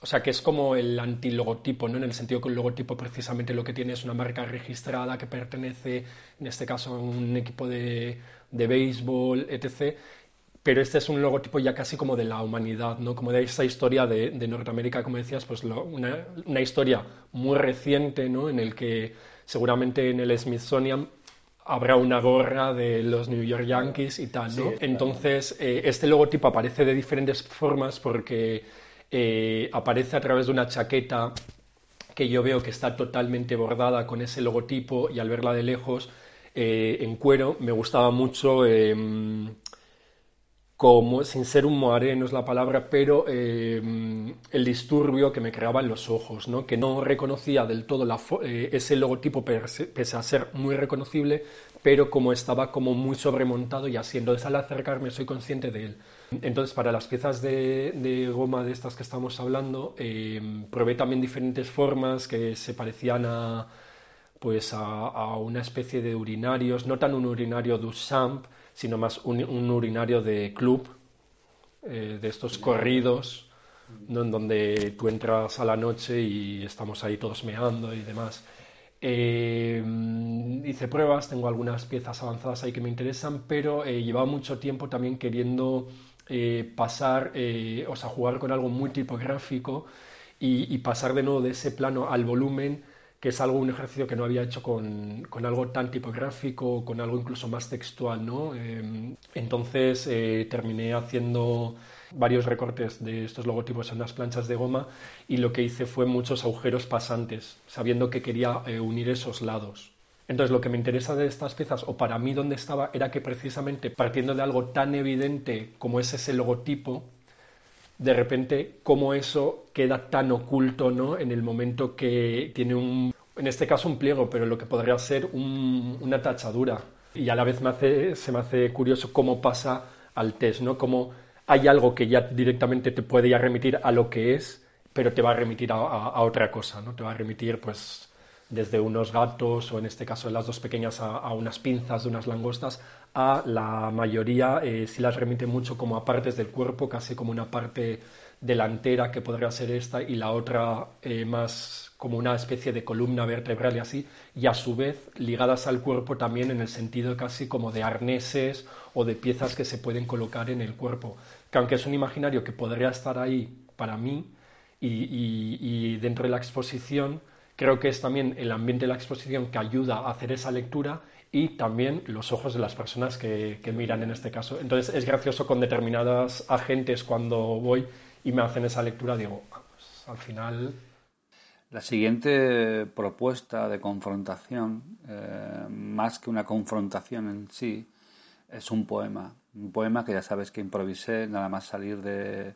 O sea, que es como el antilogotipo, ¿no? En el sentido que el logotipo precisamente lo que tiene es una marca registrada que pertenece, en este caso, a un equipo de, de béisbol, etc. Pero este es un logotipo ya casi como de la humanidad, ¿no? Como de esa historia de, Norteamérica, como decías, pues una, una, historia muy reciente, ¿no? En el que seguramente en el Smithsonian habrá una gorra de los New York Yankees y tal, ¿no? Entonces, eh, este logotipo aparece de diferentes formas porque eh, aparece a través de una chaqueta que yo veo que está totalmente bordada con ese logotipo y al verla de lejos eh, en cuero me gustaba mucho em, como, sin ser un moaré, no es la palabra, pero em, el disturbio que me creaba en los ojos, ¿no? que no reconocía del todo eh, ese logotipo pese a ser muy reconocible, pero como estaba como muy sobremontado y así, entonces al acercarme soy consciente de él. Entonces, para las piezas de, goma de estas que estamos hablando, em, probé también diferentes formas que se parecían a, pues a, una especie de urinarios, no tan un urinario Duchamp, sino más un, urinario de club, eh, de estos corridos, en donde tú entras a la noche y estamos ahí todos meando y demás. Eh, hice pruebas, tengo algunas piezas avanzadas ahí que me interesan, pero eh, llevaba mucho tiempo también queriendo pasar, o sea, jugar con algo muy tipográfico y pasar de nuevo de ese plano al volumen que es algo, un ejercicio que no había hecho con, con algo tan tipográfico, con algo incluso más textual, ¿no? Em, entonces eh, terminé haciendo varios recortes de estos logotipos en unas planchas de goma y lo que hice fue muchos agujeros pasantes, sabiendo que quería eh, unir esos lados. Entonces lo que me interesa de estas piezas, o para mí donde estaba, era que precisamente partiendo de algo tan evidente como es ese logotipo, de repente cómo eso queda tan oculto ¿no? en el momento que tiene un, en este caso un pliego, pero lo que podría ser una tachadura. Y a la vez me hace, se me hace curioso cómo pasa al test, ¿no? Cómo hay algo que ya directamente te puede ya remitir a lo que es, pero te va a remitir a, otra cosa, ¿no? Te va a remitir, pues, desde unos gatos o en este caso las dos pequeñas a, unas pinzas de unas langostas, a la mayoría eh, sí las remite mucho como a partes del cuerpo, casi como una parte delantera que podría ser esta y la otra eh, más como una especie de columna vertebral y así, y a su vez ligadas al cuerpo también en el sentido casi como de arneses o de piezas que se pueden colocar en el cuerpo, que aunque es un imaginario que podría estar ahí para mí y dentro de la exposición, creo que es también el ambiente de la exposición que ayuda a hacer esa lectura y también los ojos de las personas que, miran en este caso. Entonces es gracioso con determinadas agentes cuando voy y me hacen esa lectura, digo, pues, al final... La siguiente propuesta de confrontación, eh, más que una confrontación en sí, es un poema. Un poema que ya sabes que improvisé nada más salir de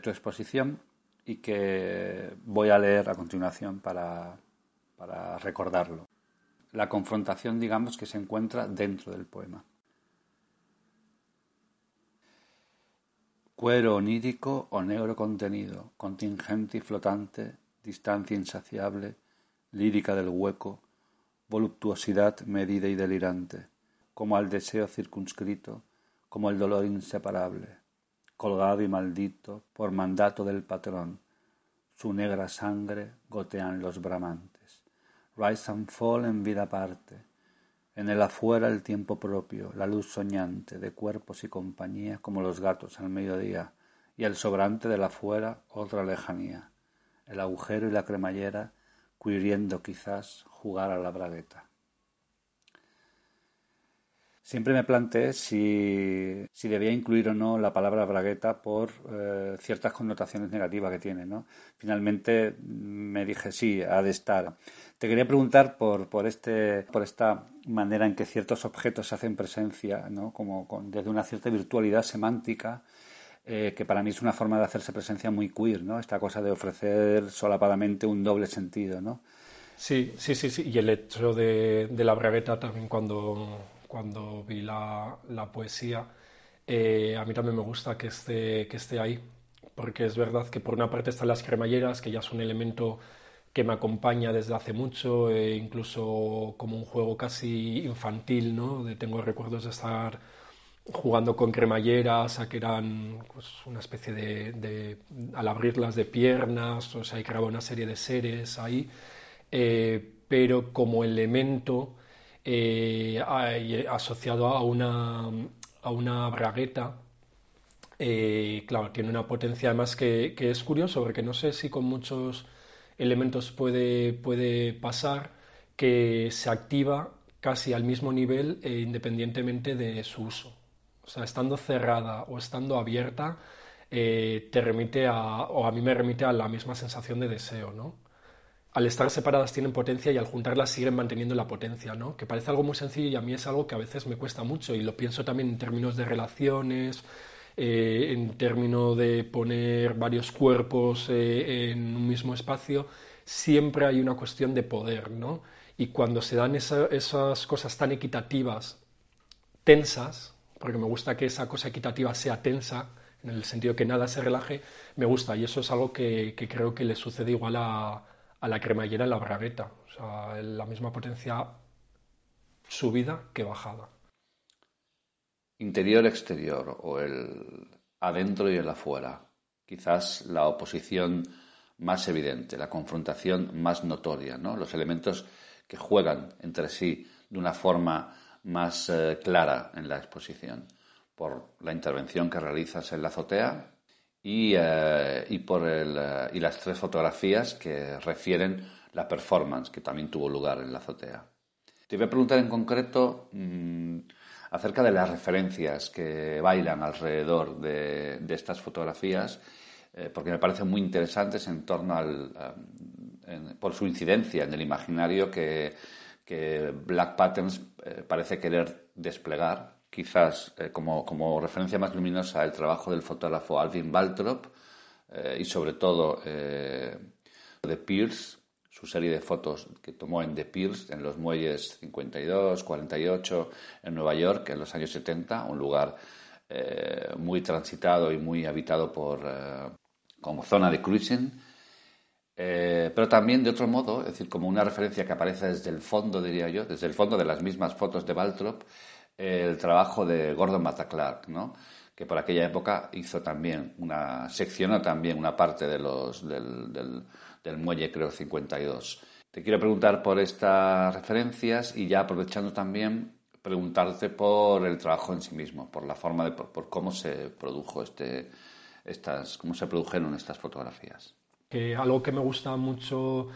tu exposición y que voy a leer a continuación para, para recordarlo. La confrontación, digamos, que se encuentra dentro del poema. Cuero onírico o negro contenido, contingente y flotante, distancia insaciable, lírica del hueco, voluptuosidad medida y delirante, como al deseo circunscrito, como el dolor inseparable, colgado y maldito por mandato del patrón, su negra sangre gotean los bramantes. Rise and fall en vida aparte, en el afuera el tiempo propio, la luz soñante de cuerpos y compañía como los gatos al mediodía, y el sobrante del afuera otra lejanía, el agujero y la cremallera quiriendo quizás jugar a la bragueta. Siempre me planteé si, debía incluir o no la palabra bragueta por eh, ciertas connotaciones negativas que tiene. ¿no? Finalmente me dije sí, ha de estar. Te quería preguntar por, por, este, por esta manera en que ciertos objetos se hacen presencia, ¿no? como desde una cierta virtualidad semántica, eh, que para mí es una forma de hacerse presencia muy queer, ¿no? esta cosa de ofrecer solapadamente un doble sentido. ¿no? Sí, sí, sí, sí. Y el hecho de, de la bragueta también cuando cuando vi la, poesía, eh, a mí también me gusta que esté, que esté ahí, porque es verdad que por una parte están las cremalleras, que ya es un elemento que me acompaña desde hace mucho, e incluso como un juego casi infantil, ¿no? De, tengo recuerdos de estar jugando con cremalleras, a que eran pues, una especie de, al abrirlas de piernas, o sea, y creaba una serie de seres ahí, eh, pero como elemento eh, asociado a una, a una bragueta. Eh, claro, tiene una potencia además que, es curioso, porque no sé si con muchos elementos puede, puede pasar que se activa casi al mismo nivel eh, independientemente de su uso. O sea, estando cerrada o estando abierta, te remite a, o a mí me remite a la misma sensación de deseo, ¿no? Al estar separadas tienen potencia y al juntarlas siguen manteniendo la potencia, ¿no? Que parece algo muy sencillo y a mí es algo que a veces me cuesta mucho y lo pienso también en términos de relaciones, eh, en términos de poner varios cuerpos eh, en un mismo espacio, siempre hay una cuestión de poder, ¿no? Y cuando se dan esas cosas tan equitativas, tensas, porque me gusta que esa cosa equitativa sea tensa, en el sentido que nada se relaje, me gusta y eso es algo que creo que le sucede igual a a la cremallera en la bragueta. O sea, la misma potencia subida que bajada. Interior-exterior o el adentro y el afuera. Quizás la oposición más evidente, la confrontación más notoria, ¿no? los elementos que juegan entre sí de una forma más eh, clara en la exposición, por la intervención que realizas en la azotea y, eh, y, por el, eh, y las tres fotografías que refieren la performance que también tuvo lugar en la azotea. Te voy a preguntar en concreto mm, acerca de las referencias que bailan alrededor de, de estas fotografías, eh, porque me parecen muy interesantes en torno al, por su incidencia en el imaginario que, que Black Patterns parece querer desplegar quizás eh, como, como, referencia más luminosa el trabajo del fotógrafo Alvin Baltrop eh, y sobre todo eh, de Pierce, su serie de fotos que tomó en The Pierce, en los muelles 52, 48 en Nueva York en los años 70, un lugar muy transitado y muy habitado por, como zona de cruising. Eh, pero también de otro modo, es decir, como una referencia que aparece desde el fondo, diría yo, desde el fondo de las mismas fotos de Baltrop, el trabajo de Gordon Matta Clark, ¿no? que por aquella época hizo también una, seccionó también una parte de los, del, del, muelle, creo, 52. Te quiero preguntar por estas referencias y ya aprovechando también preguntarte por el trabajo en sí mismo, por la forma de, por, cómo se produjo este, estas, cómo se produjeron estas fotografías. Que algo que me gusta mucho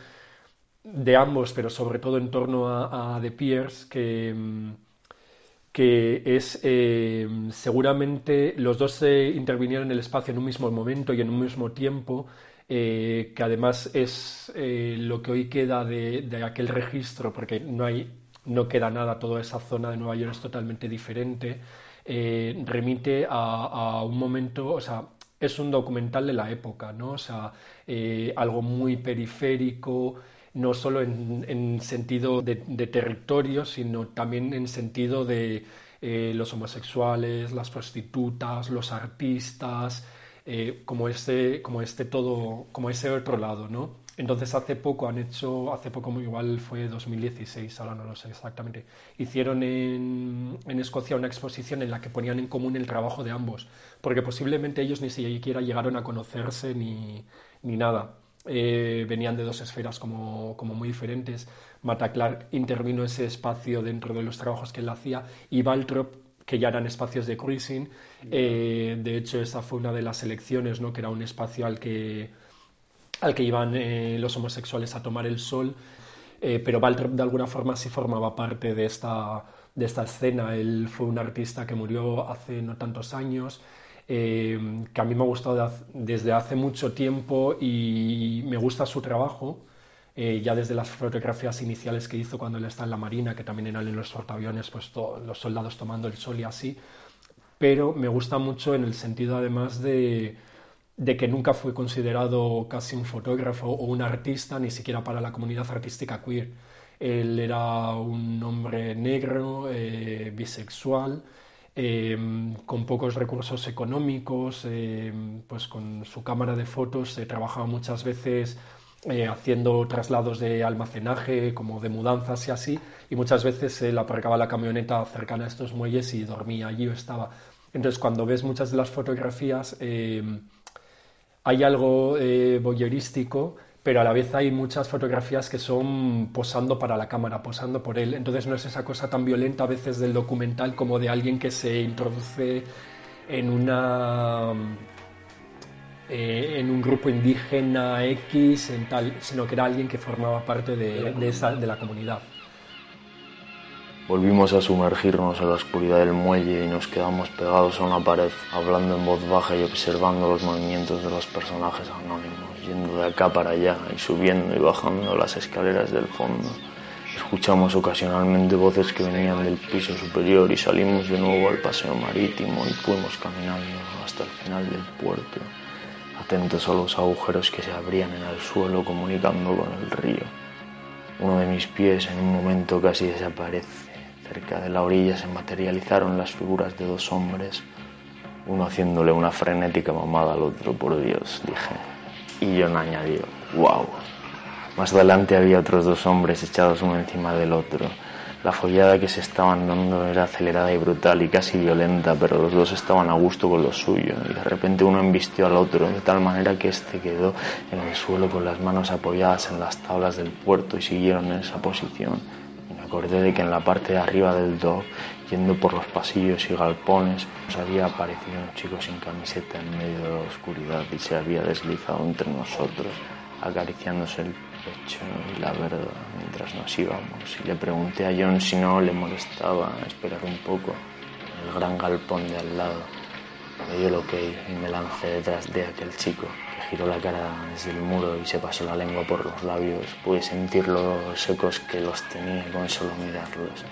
de ambos, pero sobre todo en torno a, a The Pierce, que mm, que es eh, seguramente los dos se intervinieron en el espacio en un mismo momento y en un mismo tiempo, eh, que además es eh, lo que hoy queda de, aquel registro, porque no, hay, no queda nada, toda esa zona de Nueva York es totalmente diferente, remite a, un momento, o sea, es un documental de la época, ¿no? O sea, algo muy periférico, no solo en, sentido de, territorio, sino también en sentido de eh, los homosexuales, las prostitutas, los artistas, eh, como este, como este todo, como ese otro lado, ¿no? Entonces hace poco han hecho, hace poco igual fue 2016, ahora no lo sé exactamente, hicieron en, en, Escocia una exposición en la que ponían en común el trabajo de ambos, porque posiblemente ellos ni siquiera llegaron a conocerse ni, ni nada. Eh, venían de dos esferas como, como muy diferentes. Mata Clark intervino ese espacio dentro de los trabajos que él hacía y Baltrop que ya eran espacios de cruising. Eh, de hecho, esa fue una de las elecciones, ¿no? que era un espacio al que, al que iban eh, los homosexuales a tomar el sol. pero Baltrop de alguna forma sí formaba parte de esta, de esta escena. Él fue un artista que murió hace no tantos años. Eh, que a mí me ha gustado desde hace mucho tiempo y me gusta su trabajo, eh, ya desde las fotografías iniciales que hizo cuando él está en la Marina, que también eran en los portaaviones, pues los soldados tomando el sol y así, pero me gusta mucho en el sentido además de, de que nunca fue considerado casi un fotógrafo o un artista, ni siquiera para la comunidad artística queer. Él era un hombre negro, eh, bisexual, Em, con pocos recursos económicos, em, pues con su cámara de fotos se trabajaba muchas veces eh, haciendo traslados de almacenaje, como de mudanzas y así, y muchas veces él aparcaba la camioneta cercana a estos muelles y dormía allí o estaba. Entonces, cuando ves muchas de las fotografías, em, hay algo eh, voyeurístico pero a la vez hay muchas fotografías que son posando para la cámara, posando por él. Entonces no es esa cosa tan violenta a veces del documental como de alguien que se introduce en una eh, en un grupo indígena X, en tal, sino que era alguien que formaba parte de, de, esa, de la comunidad. Volvimos a sumergirnos en la oscuridad del muelle y nos quedamos pegados a una pared, hablando en voz baja y observando los movimientos de los personajes anónimos, yendo de acá para allá y subiendo y bajando las escaleras del fondo. Escuchamos ocasionalmente voces que venían del piso superior y salimos de nuevo al paseo marítimo y fuimos caminando hasta el final del puerto, atentos a los agujeros que se abrían en el suelo comunicando con el río. Uno de mis pies en un momento casi desaparece Cerca de la orilla se materializaron las figuras de dos hombres, uno haciéndole una frenética mamada al otro, por Dios, dije. Y John añadió, wow. Más adelante había otros dos hombres echados uno encima del otro. La follada que se estaban dando era acelerada y brutal y casi violenta, pero los dos estaban a gusto con lo suyo, y de repente uno embistió al otro, de tal manera que éste quedó en el suelo con las manos apoyadas en las tablas del puerto y siguieron en esa posición acordé de que en la parte de arriba del dog, yendo por los pasillos y galpones, nos había aparecido un chico sin camiseta en medio de la oscuridad y se había deslizado entre nosotros, acariciándose el pecho y la verdad mientras nos íbamos. Y le pregunté a John si no le molestaba esperar un poco el gran galpón de al lado. Me dio lo que y me lancé detrás de aquel chico giró la cara desde el muro y se pasó la lengua por los labios. Pude sentir los secos que los tenía con solo mirarlos.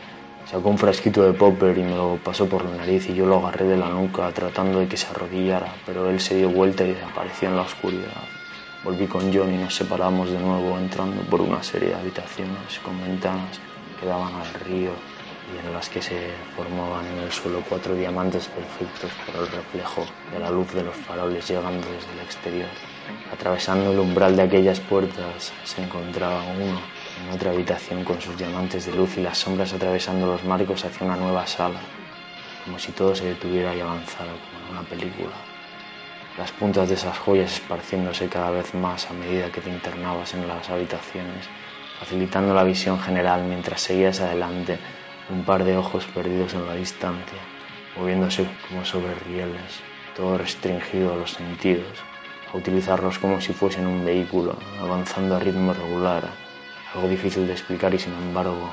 Sacó un frasquito de popper y me lo pasó por la nariz y yo lo agarré de la nuca tratando de que se arrodillara, pero él se dio vuelta y desapareció en la oscuridad. Volví con John y nos separamos de nuevo entrando por una serie de habitaciones con ventanas que daban al río y en las que se formaban en el suelo cuatro diamantes perfectos por el reflejo de la luz de los faroles llegando desde el exterior. Atravesando el umbral de aquellas puertas se encontraba uno en otra habitación con sus diamantes de luz y las sombras atravesando los marcos hacia una nueva sala, como si todo se detuviera y avanzara como en una película. Las puntas de esas joyas esparciéndose cada vez más a medida que te internabas en las habitaciones, facilitando la visión general mientras seguías adelante un par de ojos perdidos en la distancia, moviéndose como sobre rieles, todo restringido a los sentidos, a utilizarlos como si fuesen un vehículo, avanzando a ritmo regular, algo difícil de explicar y sin embargo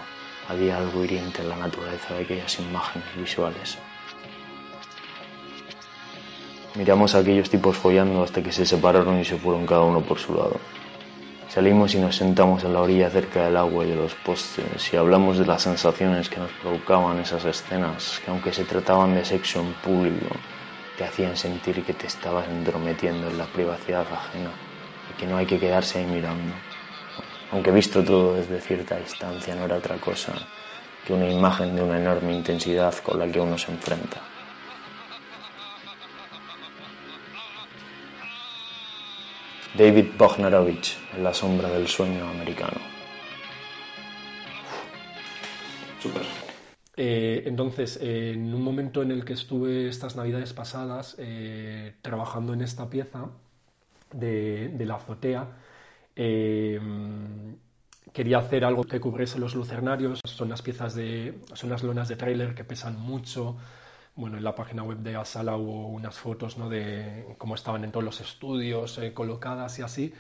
había algo hiriente en la naturaleza de aquellas imágenes visuales. Miramos a aquellos tipos follando hasta que se separaron y se fueron cada uno por su lado. Salimos y nos sentamos en la orilla cerca del agua y de los postes y hablamos de las sensaciones que nos provocaban esas escenas, que aunque se trataban de sexo en público, te hacían sentir que te estabas entrometiendo en la privacidad ajena y que no hay que quedarse ahí mirando. Aunque visto todo desde cierta distancia no era otra cosa que una imagen de una enorme intensidad con la que uno se enfrenta. David Bognarovich en la sombra del sueño americano. Super. Eh, entonces, eh, en un momento en el que estuve estas navidades pasadas eh, trabajando en esta pieza de, la azotea, quería hacer algo que cubriese los lucernarios. Son las piezas de, son las lonas de tráiler que pesan mucho, bueno, en la página web de Asala hubo unas fotos ¿no? de cómo estaban en todos los estudios eh, colocadas y así.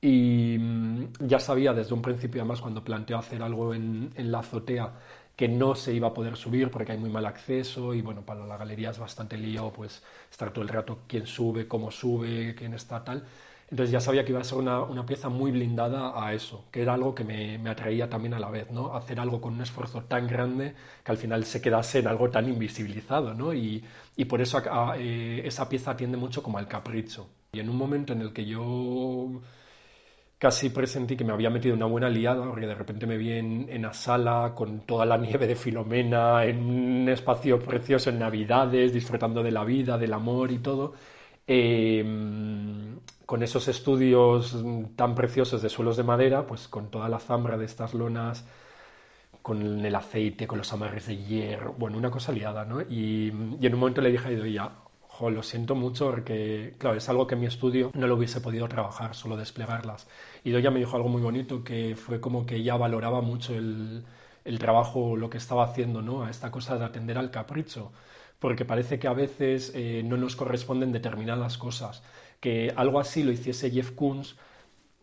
Y mm, ya sabía desde un principio, además, cuando planteó hacer algo en, en, la azotea, que no se iba a poder subir porque hay muy mal acceso y bueno, para la galería es bastante lío, pues estar todo el rato quién sube, cómo sube, quién está tal. Entonces ya sabía que iba a ser una, una pieza muy blindada a eso, que era algo que me, me, atraía también a la vez, ¿no? Hacer algo con un esfuerzo tan grande que al final se quedase en algo tan invisibilizado, ¿no? Y, y por eso eh, esa pieza atiende mucho como al capricho. Y en un momento en el que yo casi presentí que me había metido una buena liada, porque de repente me vi en, en la sala con toda la nieve de Filomena, en un espacio precioso en Navidades, disfrutando de la vida, del amor y todo, Em, con esos estudios tan preciosos de suelos de madera, pues con toda la zambra de estas lonas, con el aceite, con los amarres de hierro, bueno, una cosa liada, ¿no? Y, en un momento le dije a Idoia, jo, lo siento mucho porque, claro, es algo que mi estudio no lo hubiese podido trabajar, solo desplegarlas. Y Idoia me dijo algo muy bonito, que fue como que ella valoraba mucho el, el trabajo, lo que estaba haciendo, ¿no? A esta cosa de atender al capricho porque parece que a veces eh, no nos corresponden determinadas cosas. Que algo así lo hiciese Jeff Koons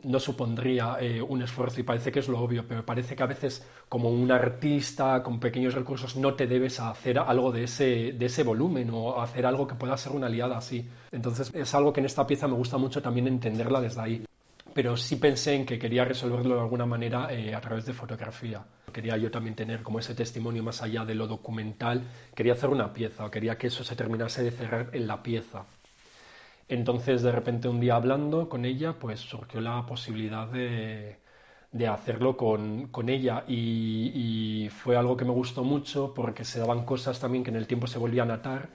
no supondría eh, un esfuerzo y parece que es lo obvio, pero parece que a veces como un artista con pequeños recursos no te debes hacer algo de ese, de ese volumen o hacer algo que pueda ser una aliada así. Entonces es algo que en esta pieza me gusta mucho también entenderla desde ahí pero sí pensé en que quería resolverlo de alguna manera eh, a través de fotografía. Quería yo también tener como ese testimonio más allá de lo documental, quería hacer una pieza, quería que eso se terminase de cerrar en la pieza. Entonces, de repente, un día hablando con ella, pues surgió la posibilidad de, de hacerlo con, con ella y, y, fue algo que me gustó mucho porque se daban cosas también que en el tiempo se volvían a atar,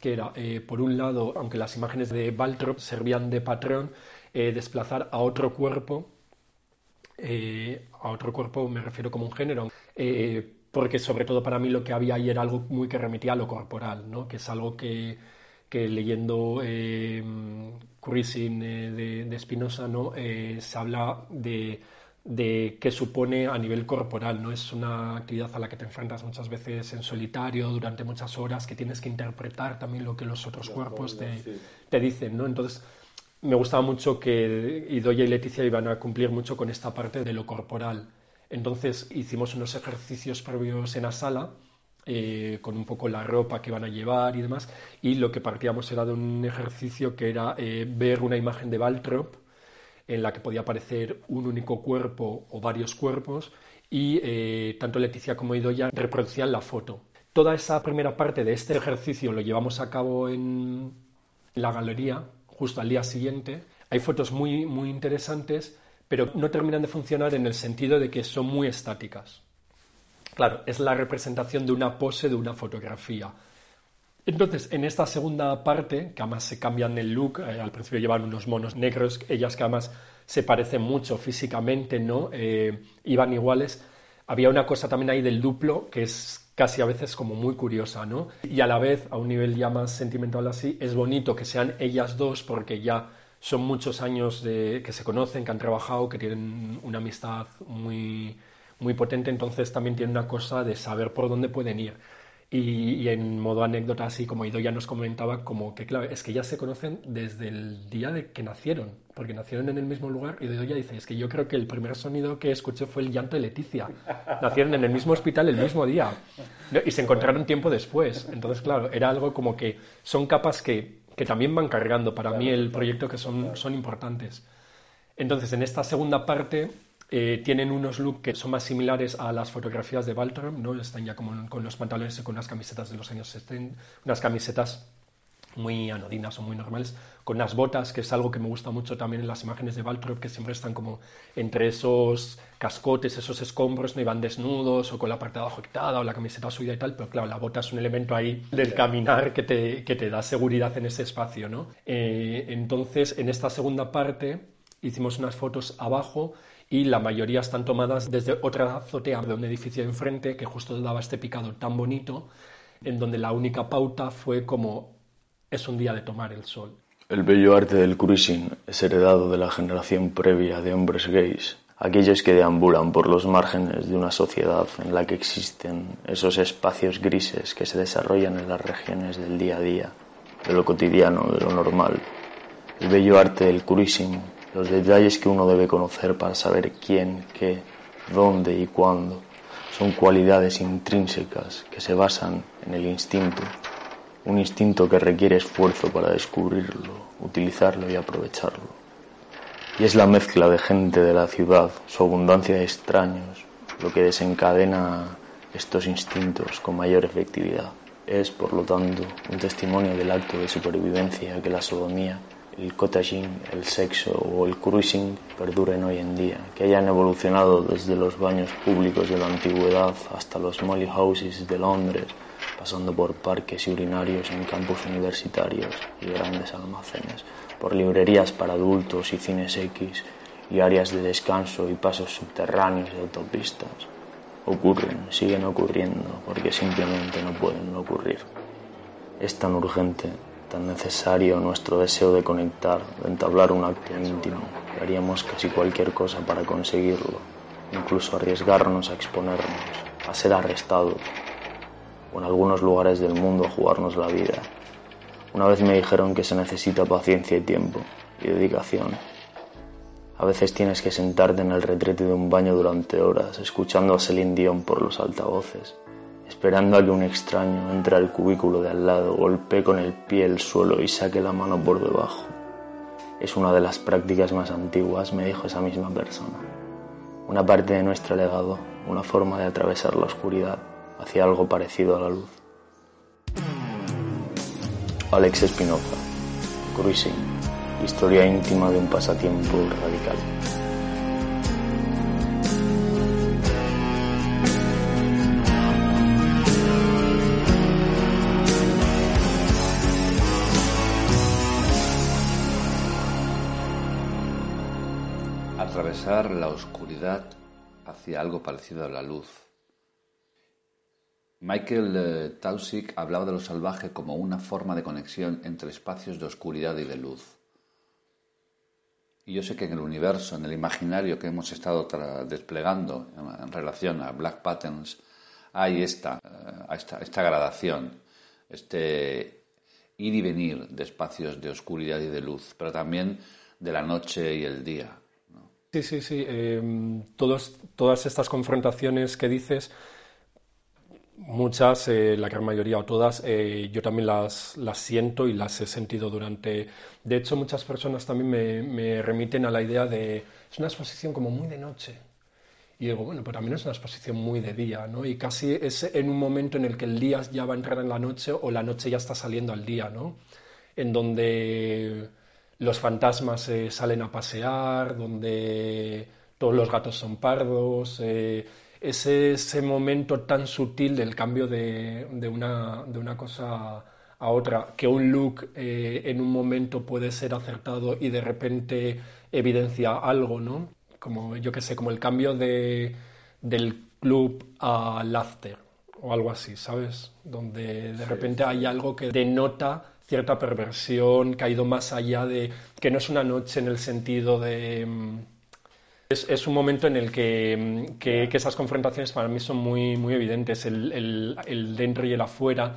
que era, eh, por un lado, aunque las imágenes de Baltrop servían de patrón, eh, desplazar a otro cuerpo, eh, a otro cuerpo me refiero como un género, eh, porque sobre todo para mí lo que había ahí era algo muy que remitía a lo corporal, ¿no? que es algo que, que leyendo eh, Cruising de, de Spinoza ¿no? se habla de, de qué supone a nivel corporal, ¿no? Es una actividad a la que te enfrentas muchas veces en solitario durante muchas horas, que tienes que interpretar también lo que los otros cuerpos te, te dicen, ¿no? Entonces, me gustaba mucho que Idoya y Leticia iban a cumplir mucho con esta parte de lo corporal. Entonces hicimos unos ejercicios previos en la sala, eh, con un poco la ropa que iban a llevar y demás, y lo que partíamos era de un ejercicio que era eh, ver una imagen de Baltrop en la que podía aparecer un único cuerpo o varios cuerpos, y eh, tanto Leticia como Idoya reproducían la foto. Toda esa primera parte de este ejercicio lo llevamos a cabo en la galería justo al día siguiente. Hay fotos muy, muy interesantes, pero no terminan de funcionar en el sentido de que son muy estáticas. Claro, es la representación de una pose de una fotografía. Entonces, en esta segunda parte, que además se cambian el look, eh, al principio llevan unos monos negros, ellas que además se parecen mucho físicamente, ¿no? Eh, iban iguales. Había una cosa también ahí del duplo que es casi a veces como muy curiosa, ¿no? Y a la vez, a un nivel ya más sentimental así, es bonito que sean ellas dos porque ya son muchos años de, que se conocen, que han trabajado, que tienen una amistad muy, muy potente, entonces también tiene una cosa de saber por dónde pueden ir. Y, en modo anécdota, así como Ido ya nos comentaba, como que claro, es que ya se conocen desde el día de que nacieron, porque nacieron en el mismo lugar. Y Ido ya dice, es que yo creo que el primer sonido que escuché fue el llanto de Leticia. Nacieron en el mismo hospital el mismo día y se encontraron tiempo después. Entonces, claro, era algo como que son capas que, que también van cargando para mí el proyecto que son, son importantes. Entonces, en esta segunda parte eh, tienen unos looks que son más similares a las fotografías de Baltram, ¿no? Están ya como con los pantalones y con unas camisetas de los años 70, unas camisetas muy anodinas o muy normales, con unas botas, que es algo que me gusta mucho también en las imágenes de Baltrop, que siempre están como entre esos cascotes, esos escombros, no iban desnudos o con la parte de abajo quitada o la camiseta subida y tal, pero claro, la bota es un elemento ahí del caminar que te, que te da seguridad en ese espacio, ¿no? Eh, entonces, en esta segunda parte hicimos unas fotos abajo y la mayoría están tomadas desde otra azotea de un edificio de enfrente que justo daba este picado tan bonito, en donde la única pauta fue como es un día de tomar el sol. El bello arte del cruising es heredado de la generación previa de hombres gays, aquellos que deambulan por los márgenes de una sociedad en la que existen esos espacios grises que se desarrollan en las regiones del día a día, de lo cotidiano, de lo normal. El bello arte del cruising los detalles que uno debe conocer para saber quién, qué, dónde y cuándo son cualidades intrínsecas que se basan en el instinto, un instinto que requiere esfuerzo para descubrirlo, utilizarlo y aprovecharlo. Y es la mezcla de gente de la ciudad, su abundancia de extraños, lo que desencadena estos instintos con mayor efectividad. Es, por lo tanto, un testimonio del acto de supervivencia que la sodomía el cottaging, el sexo o el cruising perduren hoy en día, que hayan evolucionado desde los baños públicos de la antigüedad hasta los molly houses de Londres, pasando por parques y urinarios en campus universitarios y grandes almacenes, por librerías para adultos y cines X y áreas de descanso y pasos subterráneos de autopistas. Ocurren, siguen ocurriendo, porque simplemente no pueden ocurrir. Es tan urgente tan necesario nuestro deseo de conectar, de entablar un acto íntimo, haríamos casi cualquier cosa para conseguirlo, incluso arriesgarnos a exponernos, a ser arrestados, o en algunos lugares del mundo a jugarnos la vida. Una vez me dijeron que se necesita paciencia y tiempo, y dedicación. A veces tienes que sentarte en el retrete de un baño durante horas, escuchando a Celine Dion por los altavoces esperando a que un extraño entre al cubículo de al lado, golpee con el pie el suelo y saque la mano por debajo. Es una de las prácticas más antiguas, me dijo esa misma persona. Una parte de nuestro legado, una forma de atravesar la oscuridad hacia algo parecido a la luz. Alex Espinoza, Cruising, historia íntima de un pasatiempo radical. La oscuridad hacia algo parecido a la luz. Michael eh, Tausig hablaba de lo salvaje como una forma de conexión entre espacios de oscuridad y de luz. Y yo sé que en el universo, en el imaginario que hemos estado desplegando en, relación a Black Patterns, hay esta, eh, esta, esta gradación, este ir y venir de espacios de oscuridad y de luz, pero también de la noche y el día. Sí, sí, sí. Em, todas estas confrontaciones que dices, muchas, eh, la gran mayoría o todas, eh, yo también las, las, siento y las he sentido durante... De hecho, muchas personas también me, me, remiten a la idea de... Es una exposición como muy de noche. Y digo, bueno, pero también es una exposición muy de día, ¿no? Y casi es en un momento en el que el día ya va a entrar en la noche o la noche ya está saliendo al día, ¿no? En donde los fantasmas eh, salen a pasear, donde todos los gatos son pardos. Eh, es ese momento tan sutil del cambio de, una, de una cosa a otra, que un look eh, en un momento puede ser acertado y de repente evidencia algo, ¿no? Como, yo qué sé, como el cambio de, del club al after o algo así, ¿sabes? Donde de repente hay algo que denota cierta perversión, que ha ido más allá de que no es una noche en el sentido de... Mm, es, un momento en el mm, que, que, esas confrontaciones para mí son muy, muy evidentes, el, el, el, dentro y el afuera,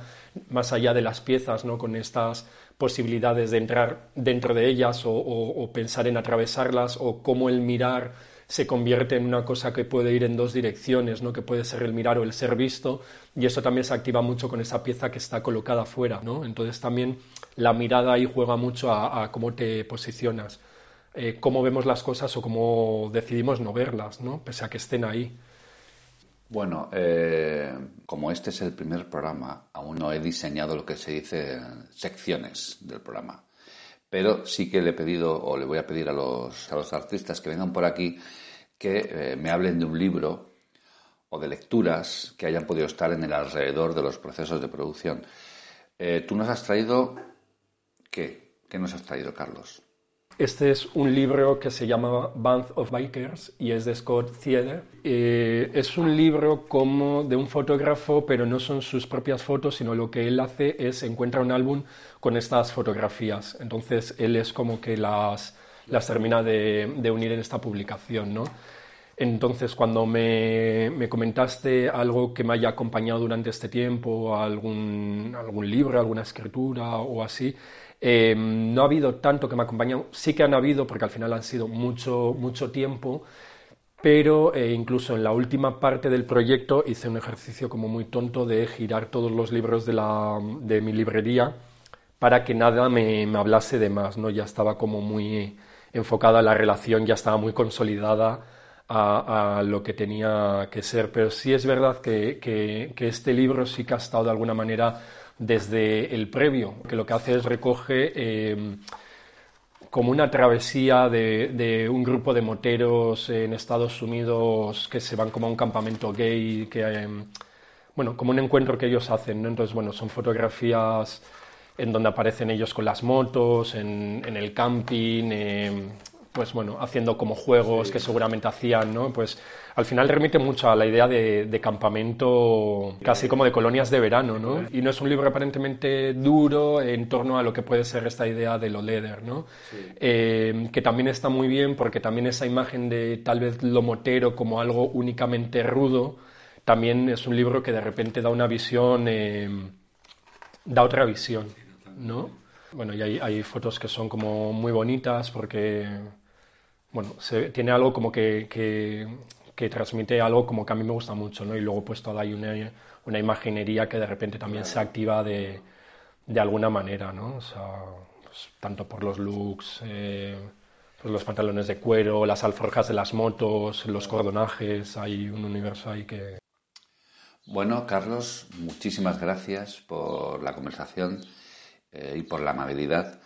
más allá de las piezas, ¿no? con estas posibilidades de entrar dentro de ellas o, o pensar en atravesarlas o cómo el mirar se convierte en una cosa que puede ir en dos direcciones, ¿no? que puede ser el mirar o el ser visto, y eso también se activa mucho con esa pieza que está colocada fuera. ¿no? Entonces también la mirada ahí juega mucho a, cómo te posicionas, eh, cómo vemos las cosas o cómo decidimos no verlas, ¿no? pese a que estén ahí. Bueno, eh, como este es el primer programa, aún no he diseñado lo que se dice secciones del programa pero sí que le he pedido o le voy a pedir a los, a los artistas que vengan por aquí que eh, me hablen de un libro o de lecturas que hayan podido estar en el alrededor de los procesos de producción. Eh, Tú nos has traído, ¿qué? ¿Qué nos has traído, Carlos? Este es un libro que se llama Band of Bikers y es de Scott Thiede. Eh, es un libro como de un fotógrafo, pero no son sus propias fotos, sino lo que él hace es encuentra un álbum con estas fotografías. Entonces él es como que las, las termina de, unir en esta publicación, ¿no? Entonces, cuando me, me, comentaste algo que me haya acompañado durante este tiempo, algún, algún libro, alguna escritura o así, eh, no ha habido tanto que me acompañado, sí que han habido, porque al final han sido mucho, mucho tiempo, pero eh, incluso en la última parte del proyecto hice un ejercicio como muy tonto de girar todos los libros de, la, de mi librería para que nada me, hablase de más, ¿no? Ya estaba como muy enfocada la relación, ya estaba muy consolidada a, lo que tenía que ser, pero sí es verdad que, que este libro sí que ha estado de alguna manera desde el previo, que lo que hace es recoge eh, como una travesía de, un grupo de moteros en Estados Unidos que se van como a un campamento gay, que, eh, bueno, como un encuentro que ellos hacen, ¿no? Entonces, bueno, son fotografías en donde aparecen ellos con las motos, en, el camping, eh, pues bueno, haciendo como juegos que seguramente hacían, ¿no? Pues al final remite mucho a la idea de, campamento, casi como de colonias de verano, ¿no? Y no es un libro aparentemente duro en torno a lo que puede ser esta idea de lo leather, ¿no? Eh, que también está muy bien porque también esa imagen de tal vez lo motero como algo únicamente rudo, también es un libro que de repente da una visión, eh, da otra visión, ¿no? Bueno, y hay, hay fotos que son como muy bonitas porque bueno, se, tiene algo como que, que, transmite algo como que a mí me gusta mucho, ¿no? Y luego puesto ahí una, una imaginería que de repente también se activa de, de alguna manera, ¿no? O sea, pues, tanto por los looks, eh, pues los pantalones de cuero, las alforjas de las motos, los cordonajes, hay un universo ahí que... Bueno, Carlos, muchísimas gracias por la conversación eh, y por la amabilidad.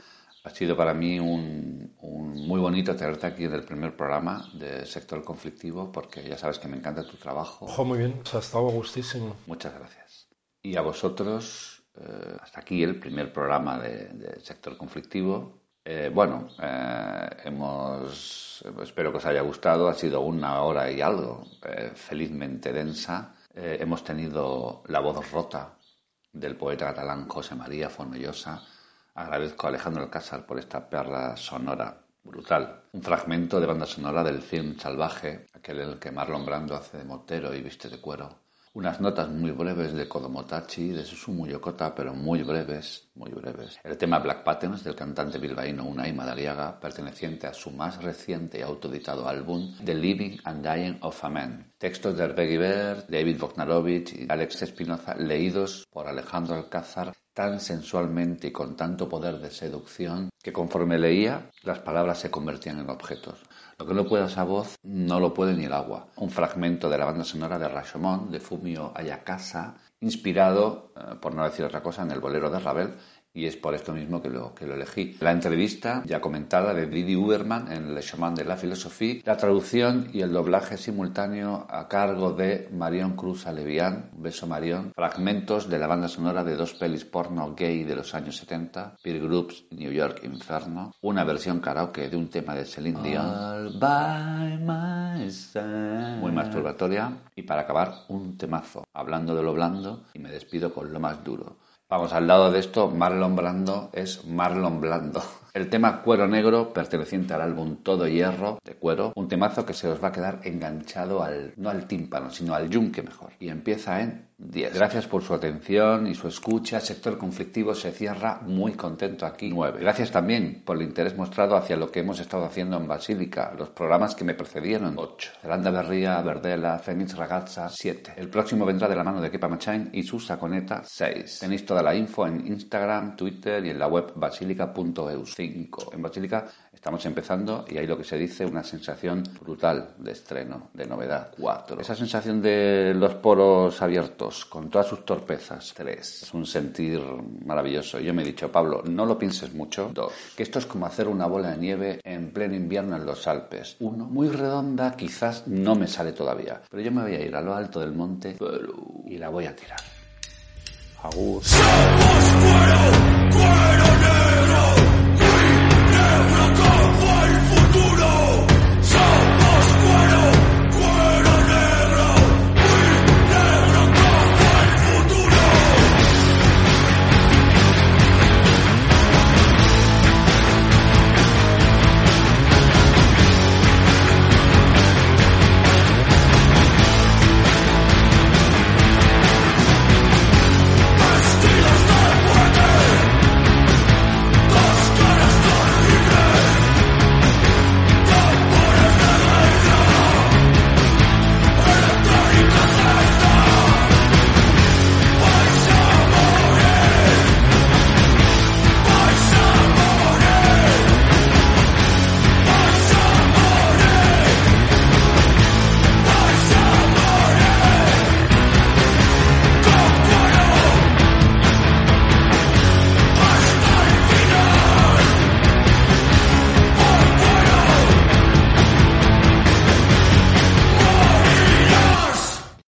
Ha sido para mí un, muy bonito tenerte aquí en el primer programa de sector conflictivo porque ya sabes que me encanta tu trabajo. Ojo, muy bien, se ha estado gustísimo. Muchas gracias. Y a vosotros, eh, hasta aquí el primer programa de, sector conflictivo. Eh, bueno, eh, hemos, espero que os haya gustado. Ha sido una hora y algo, felizmente densa. hemos tenido la voz rota del poeta catalán José María Formellosa Agradezco a Alejandro Alcázar por esta perla sonora brutal. Un fragmento de banda sonora del film Salvaje, aquel en el que Marlon Brando hace de motero y viste de cuero, unas notas muy breves de Kodomotachi, de Susumu Yokota, pero muy breves, muy breves. El tema Black Patterns del cantante bilbaíno Unai Madariaga, perteneciente a su más reciente y autoeditado álbum The Living and Dying of a Man. Textos de Herbie Guibert, David Bognarovich y Alex Espinoza, leídos por Alejandro Alcázar tan sensualmente y con tanto poder de seducción que conforme leía las palabras se convertían en objetos. Lo que no puede esa voz no lo puede ni el agua. Un fragmento de la banda sonora de Rashomon de Fumio Ayakasa, inspirado, eh, por no decir otra cosa, en el bolero de Ravel y es por esto mismo que lo, que lo elegí. La entrevista ya comentada de Didi Uberman en Le Chemin de la Philosophie, la traducción y el doblaje simultáneo a cargo de Marion Cruz Alevián, beso Marion, fragmentos de la banda sonora de dos pelis porno gay de los años 70, Peer Groups New York Inferno, una versión karaoke de un tema de Celine Dion, muy masturbatoria, y para acabar un temazo, hablando de lo blando, y me despido con lo más duro. Vamos, al lado de esto, Marlon Brando es Marlon Blando. El tema Cuero Negro, perteneciente al álbum Todo Hierro de Cuero, un temazo que se os va a quedar enganchado al, no al tímpano, sino al yunque mejor. Y empieza en 10. Gracias por su atención y su escucha. Sector conflictivo se cierra muy contento aquí. 9. Gracias también por el interés mostrado hacia lo que hemos estado haciendo en Basílica, los programas que me precedieron. 8. Zelanda Berría, Verdela, Fénix Ragazza. 7. El próximo vendrá de la mano de Kepa Machain y su saconeta. 6. Tenéis toda la info en Instagram, Twitter y en la web 5 en Basílica. Estamos empezando y hay lo que se dice una sensación brutal de estreno, de novedad. 4. Esa sensación de los poros abiertos, con todas sus torpezas. 3. Es un sentir maravilloso. Yo me he dicho, Pablo, no lo pienses mucho. 2. Que esto es como hacer una bola de nieve en pleno invierno en los Alpes. 1. Muy redonda, quizás no me sale todavía. Pero yo me voy a ir a lo alto del monte y la voy a tirar. Agur. Somos cuero, cuero negro.